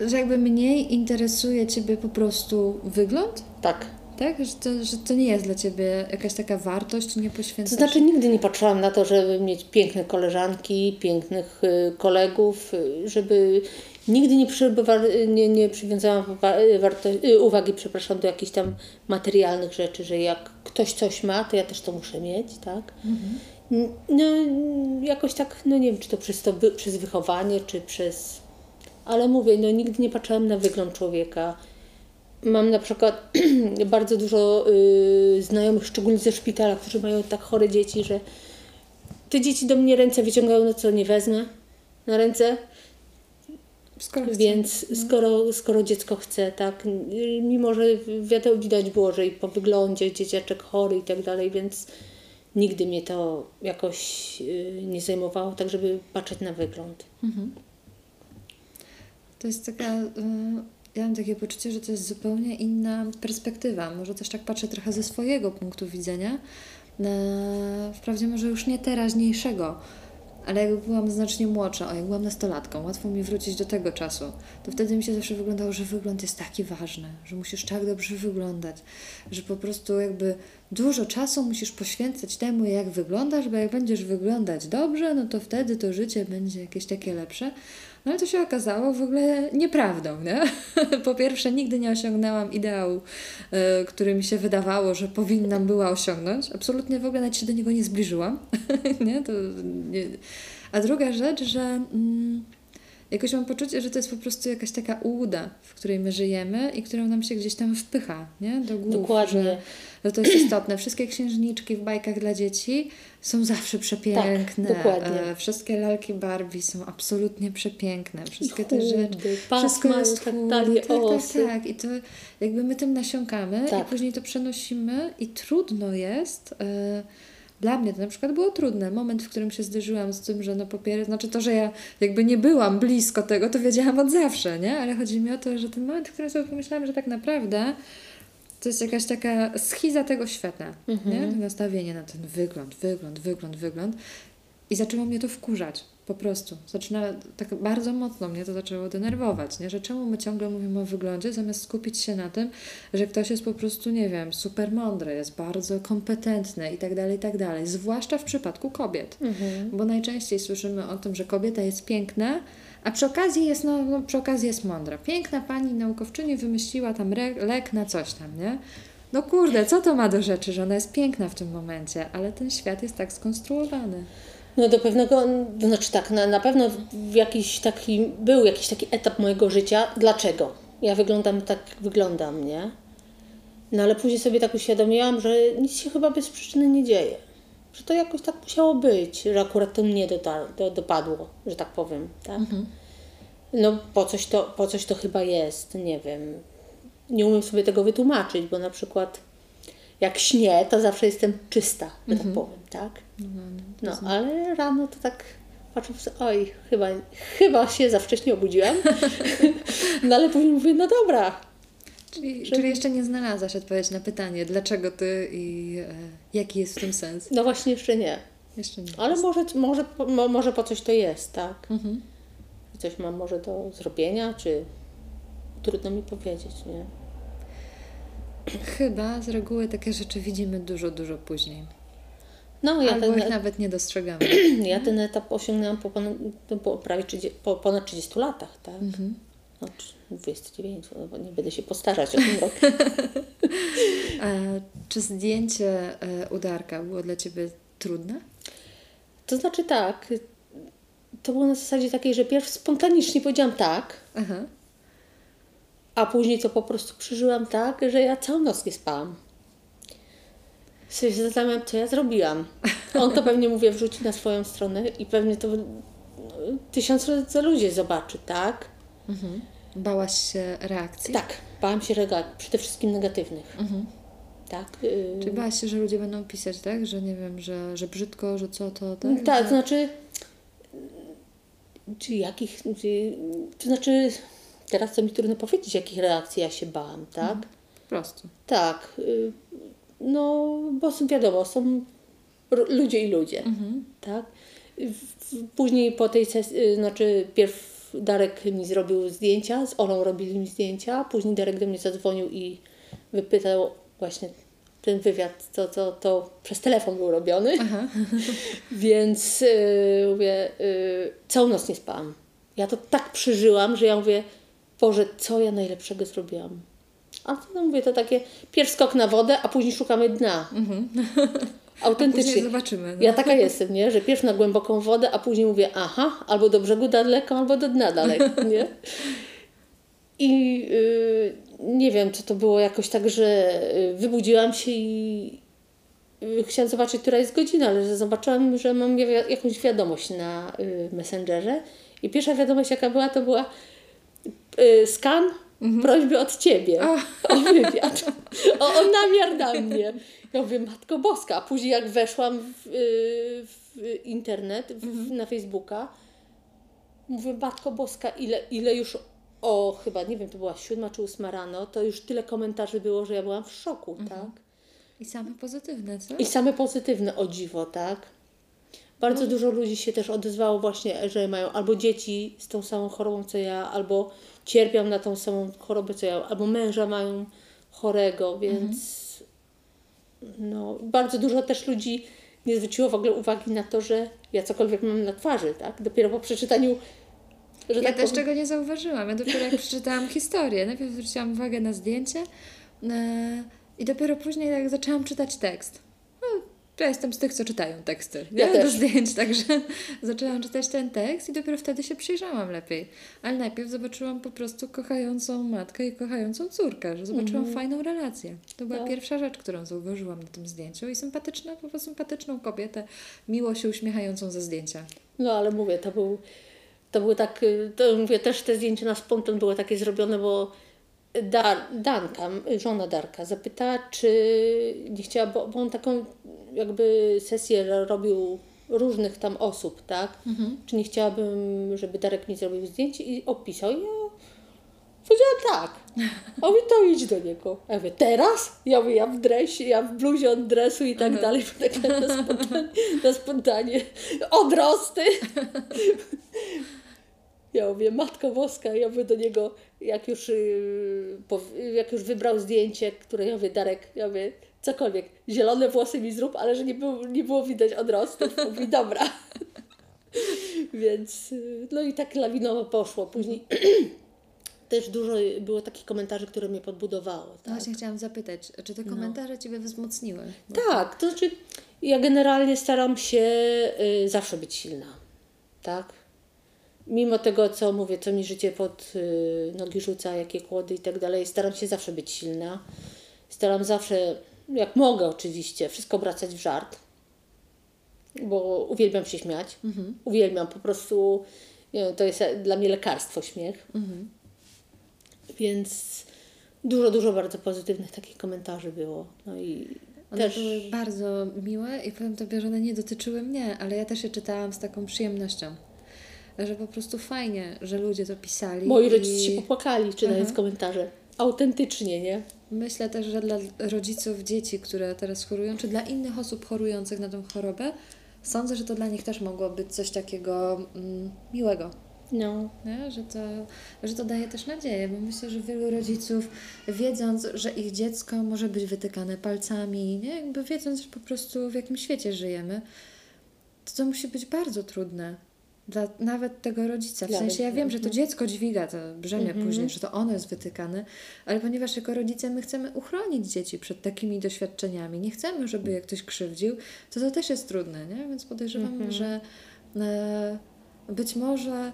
S2: że jakby mniej interesuje Ciebie po prostu wygląd,
S3: Tak.
S2: tak? Że to, że to nie jest dla Ciebie jakaś taka wartość, nie
S3: To
S2: poświęcasz...
S3: znaczy nigdy nie patrzyłam na to, żeby mieć piękne koleżanki, pięknych y, kolegów, y, żeby nigdy nie, przybywa, nie, nie przywiązałam uwagi przepraszam, do jakichś tam materialnych rzeczy, że jak ktoś coś ma, to ja też to muszę mieć, tak? N- No jakoś tak, no nie wiem, czy to przez, to przez wychowanie, czy przez... Ale mówię, no nigdy nie patrzyłam na wygląd człowieka. Mam na przykład bardzo dużo y, znajomych, szczególnie ze szpitala, którzy mają tak chore dzieci, że te dzieci do mnie ręce wyciągają, no co, nie wezmę na ręce?
S2: Skoro.
S3: Więc skoro, skoro dziecko chce, tak, mimo że wiadomo, widać było, że i po wyglądzie dzieciaczek chory i tak dalej, więc nigdy mnie to jakoś y, nie zajmowało, tak żeby patrzeć na wygląd.
S2: To jest taka. y, Ja mam takie poczucie, że to jest zupełnie inna perspektywa. Może też tak patrzę trochę ze swojego punktu widzenia. Na, wprawdzie może już nie teraźniejszego, Ale jak byłam znacznie młodsza, o jak byłam nastolatką, łatwo mi wrócić do tego czasu, to wtedy mi się zawsze wyglądało, że wygląd jest taki ważny, że musisz tak dobrze wyglądać, że po prostu jakby dużo czasu musisz poświęcać temu, jak wyglądasz, bo jak będziesz wyglądać dobrze, no to wtedy to życie będzie jakieś takie lepsze. No ale to się okazało w ogóle nieprawdą, nie? Po pierwsze, nigdy nie osiągnęłam ideału, y, który mi się wydawało, że powinnam była osiągnąć. Absolutnie w ogóle nawet się do niego nie zbliżyłam, nie? To nie. A druga rzecz, że mm, jakoś mam poczucie, że to jest po prostu jakaś taka ułuda, w której my żyjemy i którą nam się gdzieś tam wpycha, nie? Do głów,
S3: Dokładnie.
S2: Że, że to jest istotne. Wszystkie księżniczki w bajkach dla dzieci są zawsze przepiękne.
S3: Tak, dokładnie.
S2: E, Wszystkie lalki Barbie są absolutnie przepiękne. Wszystkie te rzeczy. Wszystko jest
S3: tak dalej,
S2: Tak, tak, tak. I to jakby my tym nasiąkamy i
S3: Tak.
S2: później to przenosimy i trudno jest. E, dla mnie to na przykład było trudne. Moment, w którym się zderzyłam z tym, że no po pierwsze, znaczy to, że ja jakby nie byłam blisko tego, to wiedziałam od zawsze, nie? Ale chodzi mi o to, że ten moment, w którym sobie pomyślałam, że tak naprawdę to jest jakaś taka schiza tego świata, nie? To nastawienie na ten wygląd, wygląd, wygląd, wygląd. I zaczęło mnie to wkurzać, po prostu. Zaczyna, tak bardzo mocno mnie to zaczęło denerwować, nie? Że czemu my ciągle mówimy o wyglądzie, zamiast skupić się na tym, że ktoś jest po prostu, nie wiem, super mądry, jest bardzo kompetentny i tak dalej, i tak dalej. Zwłaszcza w przypadku kobiet. Bo najczęściej słyszymy o tym, że kobieta jest piękna, a przy okazji jest, no, no przy okazji jest mądra. Piękna pani naukowczyni wymyśliła tam lek na coś tam, nie? No kurde, co to ma do rzeczy, że ona jest piękna w tym momencie, ale ten świat jest tak skonstruowany.
S3: No do pewnego, to znaczy tak, na, na pewno jakiś taki, był jakiś taki etap mojego życia. Dlaczego? Ja wyglądam tak, jak wyglądam, nie? No ale później sobie tak uświadomiłam, że nic się chyba bez przyczyny nie dzieje. Że to jakoś tak musiało być, że akurat to mnie dotar- do, dopadło, że tak powiem, tak? No po coś, to, po coś to chyba jest, nie wiem. Nie umiem sobie tego wytłumaczyć, bo na przykład jak śnię, to zawsze jestem czysta, że tak powiem, tak? No, ale rano to tak patrzę, sobie, oj, chyba, chyba się za wcześnie obudziłam. no ale później mówię, no dobra.
S2: Czyli, czyli jeszcze nie znalazłaś odpowiedzi na pytanie, dlaczego ty i e, jaki jest w tym sens?
S3: No właśnie jeszcze nie.
S2: Jeszcze nie.
S3: Ale może, może, mo- może po coś to jest, tak? Coś mam może do zrobienia, czy trudno mi powiedzieć, nie?
S2: Chyba z reguły takie rzeczy widzimy dużo, dużo później.
S3: No, ja
S2: Albo
S3: ten,
S2: ich nawet nie dostrzegamy.
S3: ja ten etap osiągnęłam po, ponad, no, po prawie 30, po ponad 30 latach, tak? No, czy 29, no, bo nie będę się postarzać o ten rok.
S2: E, czy zdjęcie e, udarka było dla Ciebie trudne?
S3: To znaczy tak, to było na zasadzie takiej, że pierw spontanicznie powiedziałam tak,
S2: Aha.
S3: a później to po prostu przeżyłam tak, że ja całą noc nie spałam. Się zastanawiam, co ja zrobiłam. On to pewnie, mówię, wrzuci na swoją stronę i pewnie to no, tysiąc razy ludzi zobaczy, tak?
S2: Bałaś się reakcji?
S3: Tak, bałam się reakcji, przede wszystkim negatywnych. Tak. y,
S2: Czy bałaś się, że ludzie będą pisać, tak? Że nie wiem, że, że brzydko, że co to, tak?
S3: Tak, to znaczy, czy jakich, czy, to znaczy, teraz to mi trudno powiedzieć, jakich reakcji ja się bałam, tak?
S2: Po prostu.
S3: Tak, y, no, bo są wiadomo, są ludzie i ludzie, tak? W- Później po tej sesji, y, znaczy pierw Darek mi zrobił zdjęcia, z Olą robili mi zdjęcia, później Darek do mnie zadzwonił i wypytał właśnie ten wywiad, to, to, to przez telefon był robiony, więc y, mówię, y, całą noc nie spałam. Ja to tak przeżyłam, że ja mówię, Boże, co ja najlepszego zrobiłam. A to mówię, to takie pierw skok na wodę, a później szukamy dna. Autentycznie.
S2: Później zobaczymy. No.
S3: Ja taka jestem, nie? Że pierw na głęboką wodę, a później mówię, aha, albo do brzegu daleko, albo do dna daleko, nie? I y, nie wiem, czy to było jakoś tak, że y, wybudziłam się i y, chciałam zobaczyć, która jest godzina, ale że zobaczyłam, że mam jakąś wiadomość na y, Messengerze. I pierwsza wiadomość, jaka była, to była y, skan prośby od Ciebie o wywiad, o, o namiar na mnie. Ja mówię, Matko Boska. A później jak weszłam w, y, w internet, w, na Facebooka, mówię, Matko Boska, ile, ile już o chyba, nie wiem, to była siódma czy ósma rano, to już tyle komentarzy było, że ja byłam w szoku, tak?
S2: I same pozytywne, co?
S3: I same pozytywne, o dziwo, tak? Bardzo dużo ludzi się też odezwało właśnie, że mają albo dzieci z tą samą chorobą co ja, albo cierpią na tą samą chorobę co ja, albo męża mają chorego, więc no, bardzo dużo też ludzi nie zwróciło w ogóle uwagi na to, że ja cokolwiek mam na twarzy, tak? Dopiero po przeczytaniu, że
S2: Ja
S3: tak
S2: też
S3: powiem,
S2: czego nie zauważyłam. Ja dopiero jak przeczytałam historię, najpierw zwróciłam uwagę na zdjęcie e, i dopiero później jak zaczęłam czytać tekst. Ja jestem z tych, co czytają teksty.
S3: Ja
S2: nie?
S3: też.
S2: Do zdjęć, także zaczęłam czytać ten tekst i dopiero wtedy się przyjrzałam lepiej. Ale najpierw zobaczyłam po prostu kochającą matkę i kochającą córkę, że zobaczyłam fajną relację. To była
S3: Tak.
S2: pierwsza rzecz, którą zauważyłam na tym zdjęciu i sympatyczna, po prostu sympatyczną kobietę, miło się uśmiechającą ze zdjęcia.
S3: No ale mówię, to był, to był tak, y, to mówię, też te zdjęcia na spontan były takie zrobione, bo Dar, Danka, żona Darka, zapytała, czy nie chciała, bo, bo on taką jakby sesję robił różnych tam osób, tak? Czy nie chciałabym, żeby Darek mi zrobił zdjęcie i opisał. I ja powiedziałam tak. A mówi, to idź do niego. A ja mówię, teraz? Ja mówię, ja w dresie, ja w bluzie od dresu i tak dalej. Bo tak na spontanie, na spontanie. Odrosty. Ja mówię, Matko Boska, ja mówię do niego, jak już, pow- jak już wybrał zdjęcie, które ja mówię, Darek, ja mówię, cokolwiek, zielone włosy mi zrób, ale że nie było, nie było widać odrostów. Mówi, dobra. Więc, yy, no i tak lawinowo poszło. Później też dużo było takich komentarzy, które mnie podbudowało.
S2: No
S3: Tak?
S2: właśnie chciałam zapytać, czy te komentarze Ciebie wzmocniły? Bo
S3: Tak, to znaczy ja generalnie staram się y, zawsze być silna, tak? Mimo tego, co mówię, co mi życie pod y, nogi rzuca, jakie kłody i tak dalej, staram się zawsze być silna. Staram zawsze, jak mogę oczywiście, wszystko obracać w żart, bo uwielbiam się śmiać. Uwielbiam po prostu, nie wiem, to jest dla mnie lekarstwo śmiech. Więc dużo, dużo bardzo pozytywnych takich komentarzy było. No i
S2: One
S3: też...
S2: były bardzo miłe i powiem Tobie, że one nie dotyczyły mnie, ale ja też je czytałam z taką przyjemnością. Że po prostu fajnie, że ludzie to pisali.
S3: Moi
S2: i
S3: rodzice się popłakali, czytając komentarze. Autentycznie, nie?
S2: Myślę też, że dla rodziców dzieci, które teraz chorują, czy dla innych osób chorujących na tą chorobę, sądzę, że to dla nich też mogło być coś takiego mm, miłego.
S3: No.
S2: Nie? Że, to, że to daje też nadzieję, bo myślę, że wielu rodziców, wiedząc, że ich dziecko może być wytykane palcami, nie? jakby wiedząc, że po prostu w jakim świecie żyjemy, to to musi być bardzo trudne. Dla nawet tego rodzica. W
S3: Dla
S2: sensie ja wiem, że to dziecko dźwiga to brzemię później, że to ono jest wytykane, ale ponieważ jako rodzice my chcemy uchronić dzieci przed takimi doświadczeniami, nie chcemy, żeby je ktoś krzywdził, to to też jest trudne, nie? Więc podejrzewam, że e, być może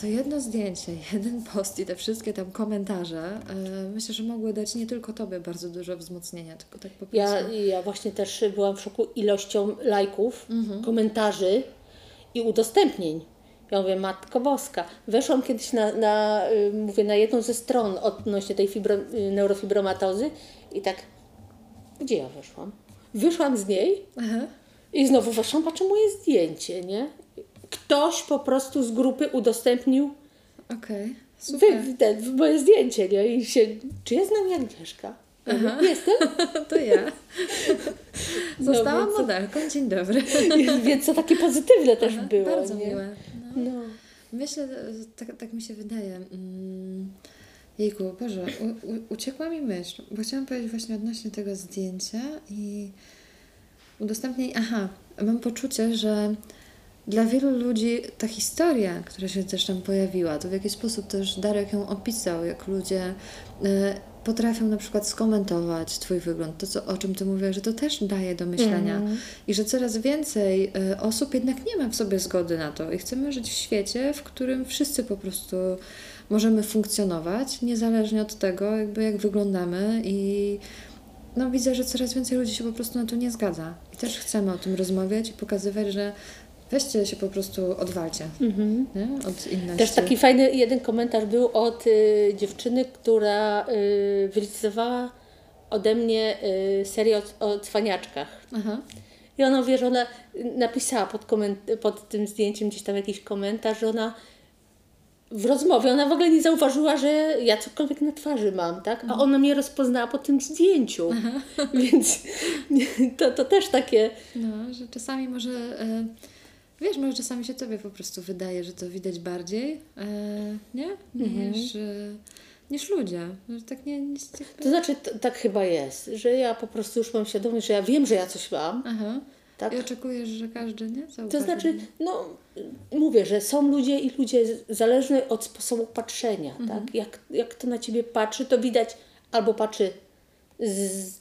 S2: to jedno zdjęcie, jeden post i te wszystkie tam komentarze, e, myślę, że mogły dać nie tylko Tobie bardzo dużo wzmocnienia, tylko tak po prostu.
S3: Ja, ja właśnie też byłam w szoku ilością lajków,
S2: Mhm.
S3: komentarzy i udostępnień. Ja mówię, Matko Boska. Weszłam kiedyś na, na, y, mówię, na jedną ze stron odnośnie tej fibro, y, neurofibromatozy i tak, gdzie ja weszłam? Wyszłam z niej
S2: Aha.
S3: i znowu weszłam, patrzę moje zdjęcie, nie? Ktoś po prostu z grupy udostępnił
S2: Okej,
S3: wy,
S2: super.
S3: ten, moje zdjęcie, nie? I się, czy jest z nami Agnieszka? Ja mówię, Jestem.
S2: To ja. Zostałam
S3: więc-
S2: modelką, dzień dobry.
S3: Więc to takie pozytywne też było.
S2: Bardzo
S3: nie?
S2: miłe. No.
S3: No.
S2: Myślę, tak, tak mi się wydaje. Mm, Jejku, Boże, u, u, uciekła mi myśl, bo chciałam powiedzieć właśnie odnośnie tego zdjęcia i udostępnień. Aha, mam poczucie, że dla wielu ludzi ta historia, która się też tam pojawiła, to w jaki sposób też Darek ją opisał, jak ludzie e, potrafią na przykład skomentować Twój wygląd, to co, o czym Ty mówiłaś, że to też daje do myślenia i że coraz więcej e, osób jednak nie ma w sobie zgody na to i chcemy żyć w świecie, w którym wszyscy po prostu możemy funkcjonować, niezależnie od tego, jakby jak wyglądamy i no widzę, że coraz więcej ludzi się po prostu na to nie zgadza. I też chcemy o tym rozmawiać i pokazywać, że weźcie się po prostu odwalcie nie? od inności.
S3: Też taki fajny jeden komentarz był od y, dziewczyny, która y, wylicytowała ode mnie y, serię o, o cwaniaczkach.
S2: Aha.
S3: I ona wie, że ona napisała pod, koment- pod tym zdjęciem gdzieś tam jakiś komentarz, że ona w rozmowie ona w ogóle nie zauważyła, że ja cokolwiek na twarzy mam, tak? A ona mnie rozpoznała po tym zdjęciu. Więc to, to też takie.
S2: No, że czasami może, e, wiesz, może czasami się tobie po prostu wydaje, że to widać bardziej, e, nie? Niż, e, niż ludzie. Że tak nie, nie
S3: To znaczy, t- tak chyba jest, że ja po prostu już mam świadomość, że ja wiem, że ja coś mam.
S2: Aha.
S3: Tak?
S2: I oczekujesz, że każdy, nie? Zauważy.
S3: To znaczy, no, mówię, że są ludzie i ludzie zależne od sposobu patrzenia, tak? Jak, jak to na ciebie patrzy, to widać albo patrzy z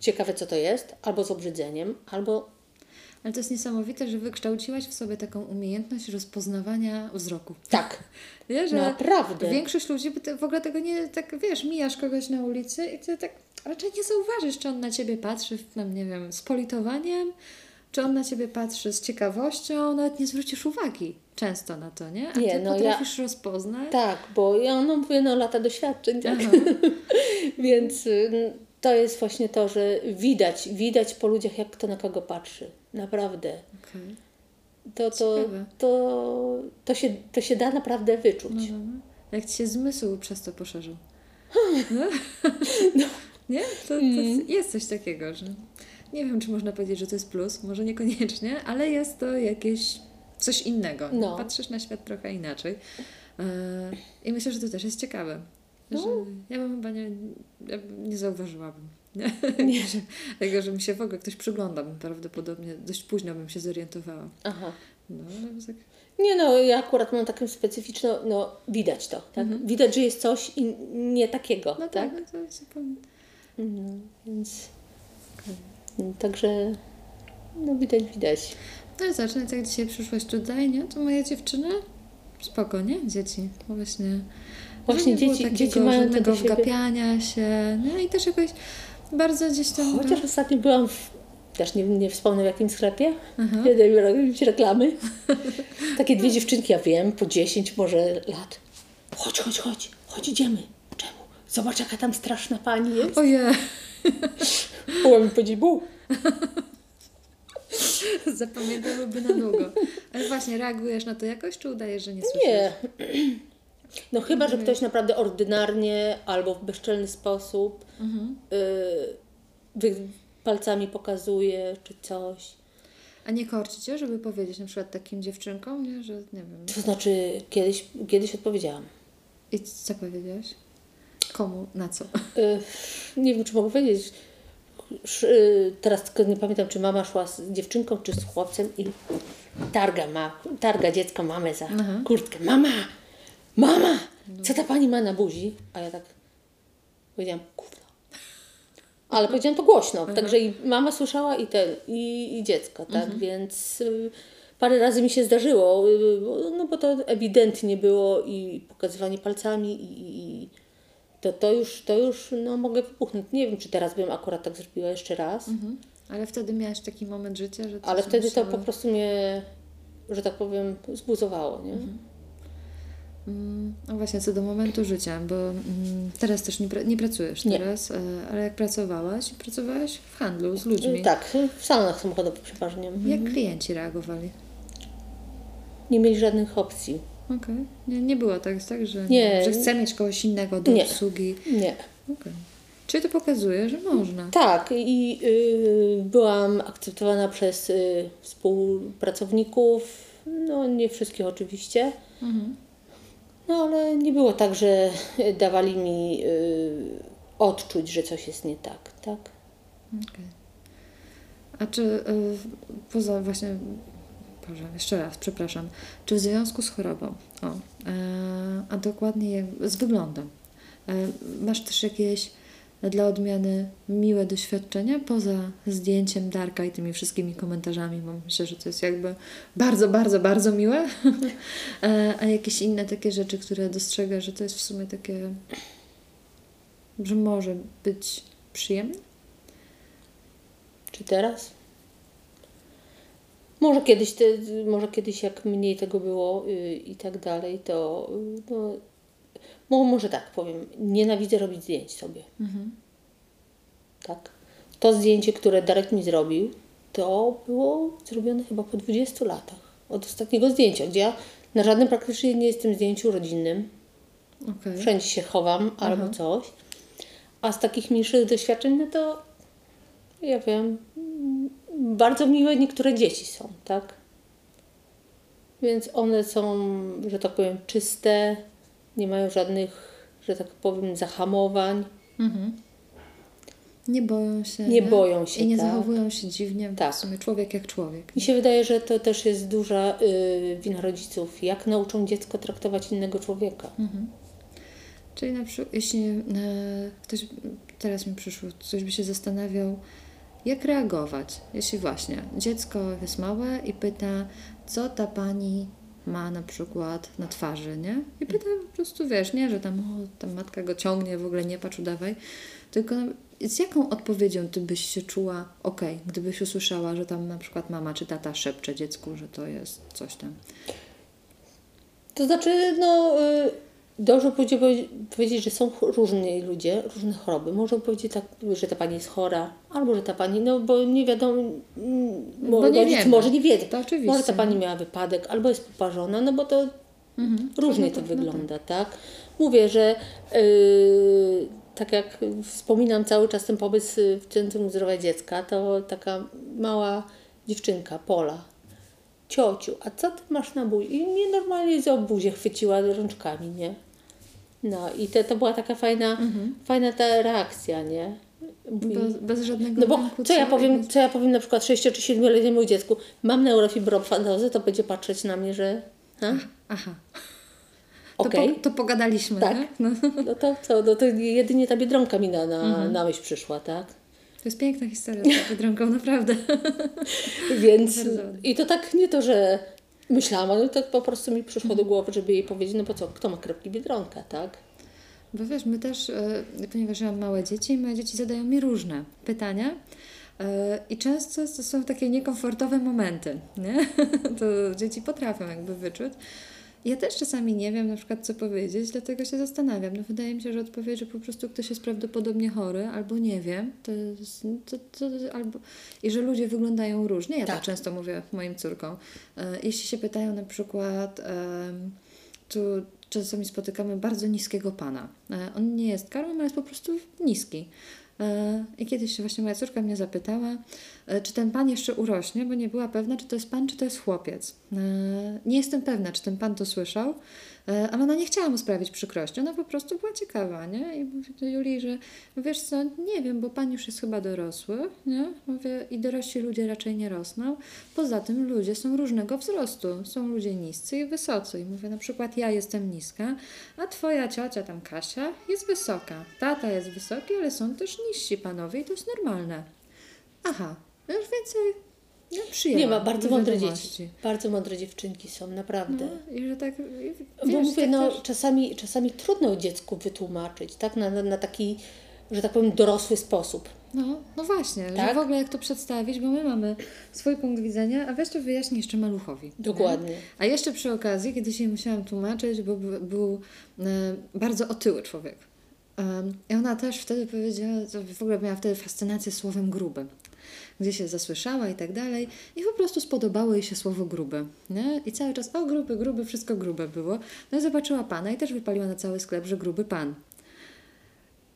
S3: ciekawe co to jest, albo z obrzydzeniem, albo
S2: Ale to jest niesamowite, że wykształciłaś w sobie taką umiejętność rozpoznawania wzroku.
S3: tak.
S2: Wiesz, że
S3: Naprawdę.
S2: Większość ludzi w ogóle tego nie, tak wiesz, mijasz kogoś na ulicy i ty tak raczej nie zauważysz, czy on na ciebie patrzy, tam, nie wiem, z politowaniem, czy on na ciebie patrzy z ciekawością, nawet nie zwrócisz uwagi często na to, nie? A
S3: Nie,
S2: ty
S3: no ja-
S2: potrafisz rozpoznać.
S3: Tak, bo ja no mówię, no lata doświadczeń, tak? Więc y, to jest właśnie to, że widać, widać po ludziach, jak kto na kogo patrzy. Naprawdę.
S2: Okej.
S3: To, to, to, to, się, to się da naprawdę wyczuć.
S2: No, no, no. Jak ci się zmysł przez to poszerzył. No? Nie? To, to
S3: Mm.
S2: jest coś takiego, że nie wiem, czy można powiedzieć, że to jest plus, może niekoniecznie, ale jest to jakieś coś innego.
S3: No.
S2: Patrzysz na świat trochę inaczej. E, I myślę, że to też jest ciekawe.
S3: No.
S2: Że ja bym chyba nie, nie zauważyłabym. Nie. Że, tego, że mi się w ogóle ktoś przygląda, prawdopodobnie dość późno bym się zorientowała.
S3: Aha.
S2: No, tak,
S3: Nie no, ja akurat mam taką specyficzną, no widać to, tak? Widać, że jest coś i nie takiego,
S2: no
S3: tak?
S2: tak, no to zupełnie...
S3: No, więc no, także no widać, widać.
S2: No i zacznę, jak dzisiaj przyszłaś tutaj, nie? To moje dziewczyny, spoko, nie? Dzieci, to właśnie...
S3: Właśnie
S2: nie
S3: dzieci- dzieci mają siebie.
S2: wgapiania się, nie? I też jakoś bardzo gdzieś tam...
S3: Chociaż ostatnio byłam w, też nie, nie wspomnę w jakim sklepie, kiedy robić reklamy. Takie dwie dziewczynki, ja wiem, po 10 może lat. Chodź, chodź, chodź, chodź, idziemy. Czemu? Zobacz, jaka tam straszna pani jest.
S2: Ojej,
S3: Była mi powiedzieć, bu.
S2: zapamiętałyby na długo. Ale właśnie, reagujesz na to jakoś, czy udajesz, że nie słyszysz?
S3: Nie. No chyba, że ktoś naprawdę ordynarnie albo w bezczelny sposób y, wy, palcami pokazuje czy coś.
S2: A nie korci cię, żeby powiedzieć na przykład takim dziewczynkom, nie? Że nie wiem.
S3: To znaczy, kiedyś, kiedyś odpowiedziałam.
S2: I co powiedziałaś? Komu? Na co?
S3: Y, nie wiem, czy mogę powiedzieć. Y, Teraz tylko nie pamiętam, czy mama szła z dziewczynką, czy z chłopcem i targa, ma, targa dziecko mamę za
S2: Aha.
S3: kurtkę. Mama! Mama! Co ta pani ma na buzi? A ja tak powiedziałam, gówno. Ale powiedziałam to głośno, także i mama słyszała i ten, i, i dziecko, tak, więc y, parę razy mi się zdarzyło, y, no bo to ewidentnie było i pokazywanie palcami i, i, to, to już, to już, no mogę wybuchnąć. Nie wiem, czy teraz bym akurat tak zrobiła jeszcze raz,
S2: Mhm. Ale wtedy miałaś taki moment życia, że... to
S3: ale wtedy to po prostu mnie, że tak powiem, zbuzowało, nie?
S2: Mm, No właśnie, co do momentu życia, bo mm, teraz też nie, nie pracujesz
S3: Nie.
S2: teraz, e, ale jak pracowałaś, pracowałaś w handlu z ludźmi.
S3: Y, Tak, w salonach samochodowych przeważnie.
S2: Jak klienci reagowali?
S3: Nie mieli żadnych opcji.
S2: Okej. Nie, nie było tak, tak że,
S3: Nie.
S2: że chce mieć kogoś innego do
S3: Nie.
S2: obsługi.
S3: Nie.
S2: Okej. Czyli to pokazuje, że można.
S3: Tak, i y, byłam akceptowana przez y, współpracowników, no nie wszystkich oczywiście,
S2: Mhm.
S3: No ale nie było tak, że dawali mi y, odczuć, że coś jest nie tak, tak?
S2: Okej. A czy y, poza właśnie, Boże, jeszcze raz, przepraszam, czy w związku z chorobą, o, e, a dokładnie z wyglądem, e, masz też jakieś dla odmiany miłe doświadczenia poza zdjęciem Darka i tymi wszystkimi komentarzami, bo myślę, że to jest jakby bardzo, bardzo, bardzo miłe, E, a jakieś inne takie rzeczy, które dostrzegasz, że to jest w sumie takie, że może być przyjemne?
S3: Czy teraz? Może kiedyś, te, może kiedyś jak mniej tego było y, i tak dalej, to y, no, mo- może tak powiem, nienawidzę robić zdjęć sobie. Tak. To zdjęcie, które Darek mi zrobił, to było zrobione chyba po 20 latach od ostatniego zdjęcia, gdzie ja Na żadnym praktycznie nie jestem zdjęciu rodzinnym.
S2: Okej.
S3: Wszędzie się chowam albo coś. A z takich mniejszych doświadczeń, no to ja wiem, bardzo miłe niektóre dzieci są, tak? Więc one są, że tak powiem, czyste, nie mają żadnych, że tak powiem, zahamowań.
S2: Nie boją się.
S3: Nie boją się,
S2: I nie
S3: tak.
S2: zachowują się dziwnie.
S3: Tak.
S2: W sumie człowiek jak człowiek.
S3: Mi się wydaje, że to też jest duża y, wina rodziców. Jak nauczą dziecko traktować innego człowieka?
S2: Czyli na przykład, jeśli e, ktoś, teraz mi przyszło, ktoś by się zastanawiał, jak reagować, jeśli właśnie dziecko jest małe i pyta, co ta pani ma na przykład na twarzy, nie? I pyta po prostu, wiesz, nie, że tam, o, tam matka go ciągnie, w ogóle nie patrz, udawaj, tylko z jaką odpowiedzią ty byś się czuła, okej, gdybyś usłyszała, że tam na przykład mama czy tata szepcze dziecku, że to jest coś tam.
S3: To znaczy, no, y, dobrze powiedzieć, powiedzieć, że są różni ludzie, różne choroby. Można powiedzieć tak, że ta pani jest chora, albo że ta pani, no bo nie wiadomo, mm,
S2: Bo
S3: bo
S2: nie
S3: rodzic
S2: wiemy.
S3: może nie wie.
S2: To oczywiście,
S3: Może ta pani
S2: no.
S3: miała wypadek, albo jest poparzona, no bo to
S2: Mhm.
S3: różnie
S2: No
S3: to
S2: tak, no
S3: wygląda, tak? Mówię, że y, tak jak wspominam cały czas ten pobyt y, w Centrum Zdrowia Dziecka, to taka mała dziewczynka, Pola, ciociu, a co ty masz na buzi? I mnie normalnie za buzię chwyciła rączkami, nie? No i to, to była taka fajna,
S2: Mhm.
S3: fajna ta reakcja, nie?
S2: Bez, bez żadnego
S3: No bo co ja powiem,
S2: Bez-
S3: co ja powiem na przykład 6 czy 7-letniemu dziecku, mam neurofibrofanozę, to będzie patrzeć na mnie, że ha?
S2: Aha.
S3: okej.
S2: To, po, to pogadaliśmy,
S3: Tak.
S2: tak? No.
S3: No to co, no to jedynie ta Biedronka mi na, na, na myśl przyszła, tak?
S2: To jest piękna historia z tą Biedronką, naprawdę.
S3: Więc i to tak nie to, że myślałam, ale to po prostu mi przyszło do głowy, żeby jej powiedzieć, no bo co, kto ma kropki Biedronka, tak?
S2: Bo wiesz, my też, e, ponieważ ja mam małe dzieci, moje dzieci zadają mi różne pytania e, i często to są takie niekomfortowe momenty, nie? To dzieci potrafią jakby wyczuć. Ja też czasami nie wiem na przykład co powiedzieć, dlatego się zastanawiam. No wydaje mi się, że odpowiedź, że po prostu ktoś jest prawdopodobnie chory, albo nie wiem, to, jest, to, to, albo i że ludzie wyglądają różnie. Ja tak,
S3: Tak.
S2: często mówię moim córkom. E, Jeśli się pytają na przykład, em, tu czasami spotykamy bardzo niskiego pana. E, On nie jest karłem, ale jest po prostu niski. E, I kiedyś właśnie moja córka mnie zapytała, e, czy ten pan jeszcze urośnie, bo nie była pewna, czy to jest pan, czy to jest chłopiec. E, Nie jestem pewna, czy ten pan to słyszał, e, ale ona nie chciała mu sprawić przykrości. Ona po prostu była ciekawa, nie? I mówi do Julii, że wiesz co, nie wiem, bo pan już jest chyba dorosły, nie? Mówię, i dorośli ludzie raczej nie rosną. Poza tym ludzie są różnego wzrostu. Są ludzie niscy i wysocy. I mówię, na przykład ja jestem niska, a twoja ciocia tam Kasia jest wysoka. Tata jest wysoki, ale są też niżsi panowie i to jest normalne. Aha, no już więcej no, przyjęłam.
S3: Nie ma, bardzo mądre dzieci. Bardzo mądre dziewczynki są, naprawdę.
S2: No, i że tak, i,
S3: Bo
S2: wiesz,
S3: mówię,
S2: tak
S3: no
S2: też-
S3: czasami, czasami trudno dziecku wytłumaczyć, tak? Na, na, na taki, że tak powiem, dorosły sposób.
S2: No, no właśnie,
S3: Tak?
S2: że w ogóle jak to przedstawić, bo my mamy swój punkt widzenia, a weź to wyjaśnij jeszcze maluchowi.
S3: Dokładnie.
S2: Nie? A jeszcze przy okazji, kiedyś jej musiałam tłumaczyć, bo był, e, bardzo otyły człowiek. Em, I ona też wtedy powiedziała, że w ogóle miała wtedy fascynację słowem gruby. Gdzie się zasłyszała i tak dalej. I po prostu spodobało jej się słowo gruby. Nie? I cały czas, o gruby, gruby, wszystko grube było. No i zobaczyła pana i też wypaliła na cały sklep, że gruby pan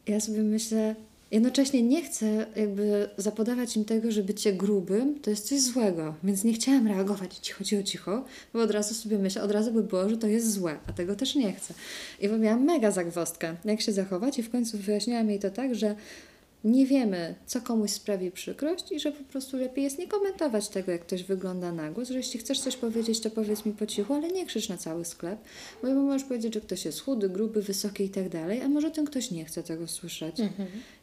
S2: ja sobie myślę, jednocześnie nie chcę jakby zapodawać im tego, że bycie grubym to jest coś złego, więc nie chciałam reagować cicho, cicho, cicho, bo od razu sobie myślę, od razu by było, że to jest złe, a tego też nie chcę. I bo miałam mega zagwozdkę, jak się zachować i w końcu wyjaśniłam jej to tak, że nie wiemy, co komuś sprawi przykrość i że po prostu lepiej jest nie komentować tego, jak ktoś wygląda na głos, że jeśli chcesz coś powiedzieć, to powiedz mi po cichu, ale nie krzycz na cały sklep, bo możesz powiedzieć, że ktoś jest chudy, gruby, wysoki i tak dalej, a może ten ktoś nie chce tego słyszeć.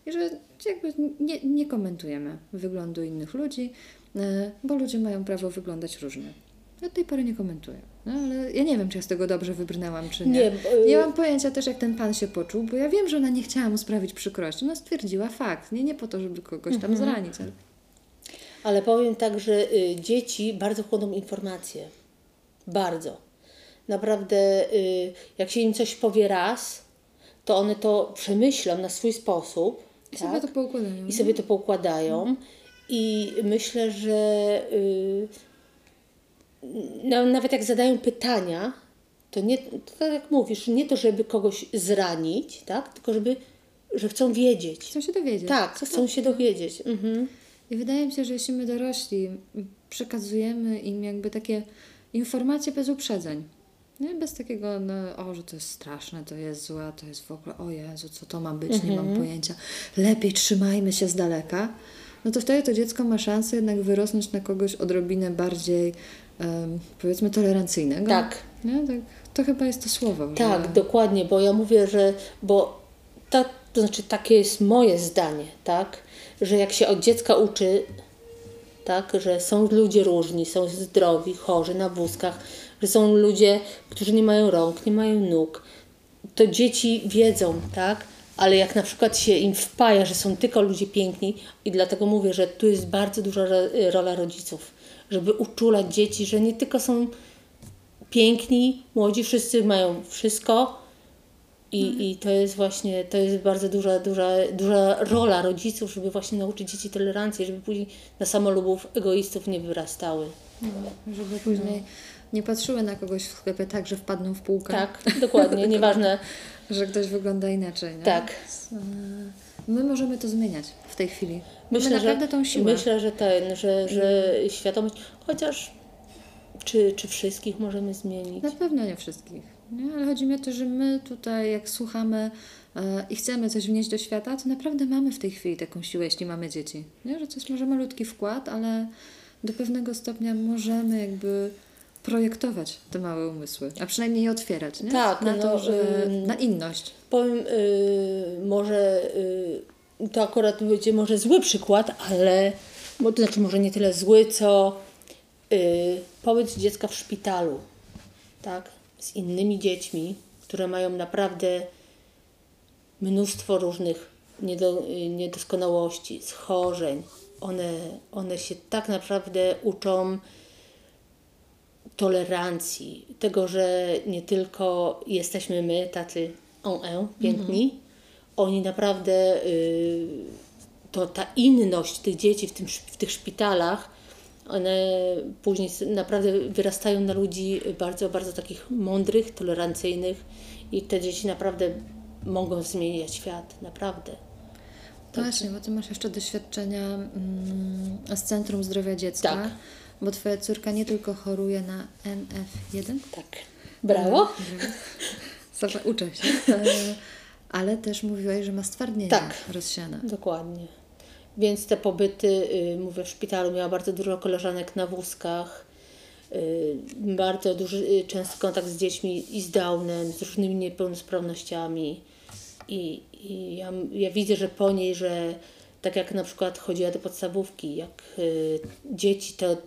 S2: I że jakby nie, nie komentujemy wyglądu innych ludzi, e, bo ludzie mają prawo wyglądać różnie. Do tej pory nie komentuję. No, ale ja nie wiem, czy ja z tego dobrze wybrnęłam, czy nie.
S3: Nie, bo-
S2: nie mam pojęcia też, jak ten pan się poczuł, bo ja wiem, że ona nie chciała mu sprawić przykrości. Ona stwierdziła fakt. Nie, nie po to, żeby kogoś tam zranić. Ale...
S3: Ale powiem tak, że y, dzieci bardzo chłoną informacje. Bardzo. Naprawdę, y, jak się im coś powie raz, to one to przemyślą na swój sposób.
S2: I
S3: tak?
S2: sobie to poukładają.
S3: I sobie to poukładają. I myślę, że y, no, nawet jak zadają pytania, to nie, to tak jak mówisz, nie to, żeby kogoś zranić, tak? Tylko żeby, że chcą wiedzieć.
S2: Chcą się dowiedzieć.
S3: Tak, chcą się dowiedzieć. Mhm.
S2: I wydaje mi się, że jeśli my dorośli przekazujemy im jakby takie informacje bez uprzedzeń, nie? bez takiego, no, o, że to jest straszne, to jest złe, to jest w ogóle, o Jezu, co to ma być, nie mam pojęcia, lepiej trzymajmy się z daleka, no to wtedy to dziecko ma szansę jednak wyrosnąć na kogoś odrobinę bardziej, powiedzmy, tolerancyjnego.
S3: Tak.
S2: Nie? tak. To chyba jest to słowo.
S3: Tak,
S2: że...
S3: dokładnie, bo ja mówię, że, bo ta, to znaczy takie jest moje zdanie, tak, że jak się od dziecka uczy, tak, że są ludzie różni, są zdrowi, chorzy na wózkach, że są ludzie, którzy nie mają rąk, nie mają nóg, to dzieci wiedzą, tak, ale jak na przykład się im wpaja, że są tylko ludzie piękni i dlatego mówię, że tu jest bardzo duża ro- rola rodziców, żeby uczulać dzieci, że nie tylko są piękni, młodzi, wszyscy mają wszystko i, i to jest właśnie, to jest bardzo duża, duża, duża rola rodziców, żeby właśnie nauczyć dzieci tolerancji, żeby później na samolubów egoistów nie wyrastały.
S2: Żeby później nie patrzyły na kogoś w sklepie tak, że wpadną w półkę.
S3: Tak, dokładnie, nieważne.
S2: Że ktoś wygląda inaczej. Nie?
S3: Tak.
S2: My możemy to zmieniać w tej chwili.
S3: Myślę,
S2: Mamy naprawdę
S3: że,
S2: tą siłę.
S3: Myślę, że ten, że, że świadomość, chociaż czy, czy wszystkich możemy zmienić?
S2: Na pewno nie wszystkich. Nie? Ale chodzi mi o to, że my tutaj, jak słuchamy e, i chcemy coś wnieść do świata, to naprawdę mamy w tej chwili taką siłę, jeśli mamy dzieci. Nie? Że to jest może malutki wkład, ale do pewnego stopnia możemy jakby projektować te małe umysły, a przynajmniej je otwierać. Nie?
S3: Tak,
S2: na
S3: no,
S2: to, że na inność.
S3: Powiem, y, może y, to akurat będzie może zły przykład, ale, bo to znaczy może nie tyle zły, co y, pobyt dziecka w szpitalu, tak, z innymi dziećmi, które mają naprawdę mnóstwo różnych niedo, y, niedoskonałości, schorzeń. One, one się tak naprawdę uczą tolerancji, tego, że nie tylko jesteśmy my tacy on en, piękni, oni naprawdę, y, to ta inność tych dzieci w, tym, w tych szpitalach, one później naprawdę wyrastają na ludzi bardzo, bardzo takich mądrych, tolerancyjnych i te dzieci naprawdę mogą zmieniać świat, naprawdę.
S2: Właśnie, bo ty masz jeszcze doświadczenia mm, z Centrum Zdrowia Dziecka,
S3: Tak.
S2: Bo twoja córka nie tylko choruje na NF1,
S3: Tak. Brawo?
S2: Zawsze uczę się, e, ale też mówiłaś, że ma stwardnienie
S3: Tak.
S2: rozsiane.
S3: Dokładnie. Więc te pobyty, y, mówię, w szpitalu miała bardzo dużo koleżanek na wózkach, y, bardzo duży, y, częsty kontakt z dziećmi i z Downem, z różnymi niepełnosprawnościami. I, i ja, ja widzę, że po niej, że tak jak na przykład chodziła do podstawówki, jak dzieci to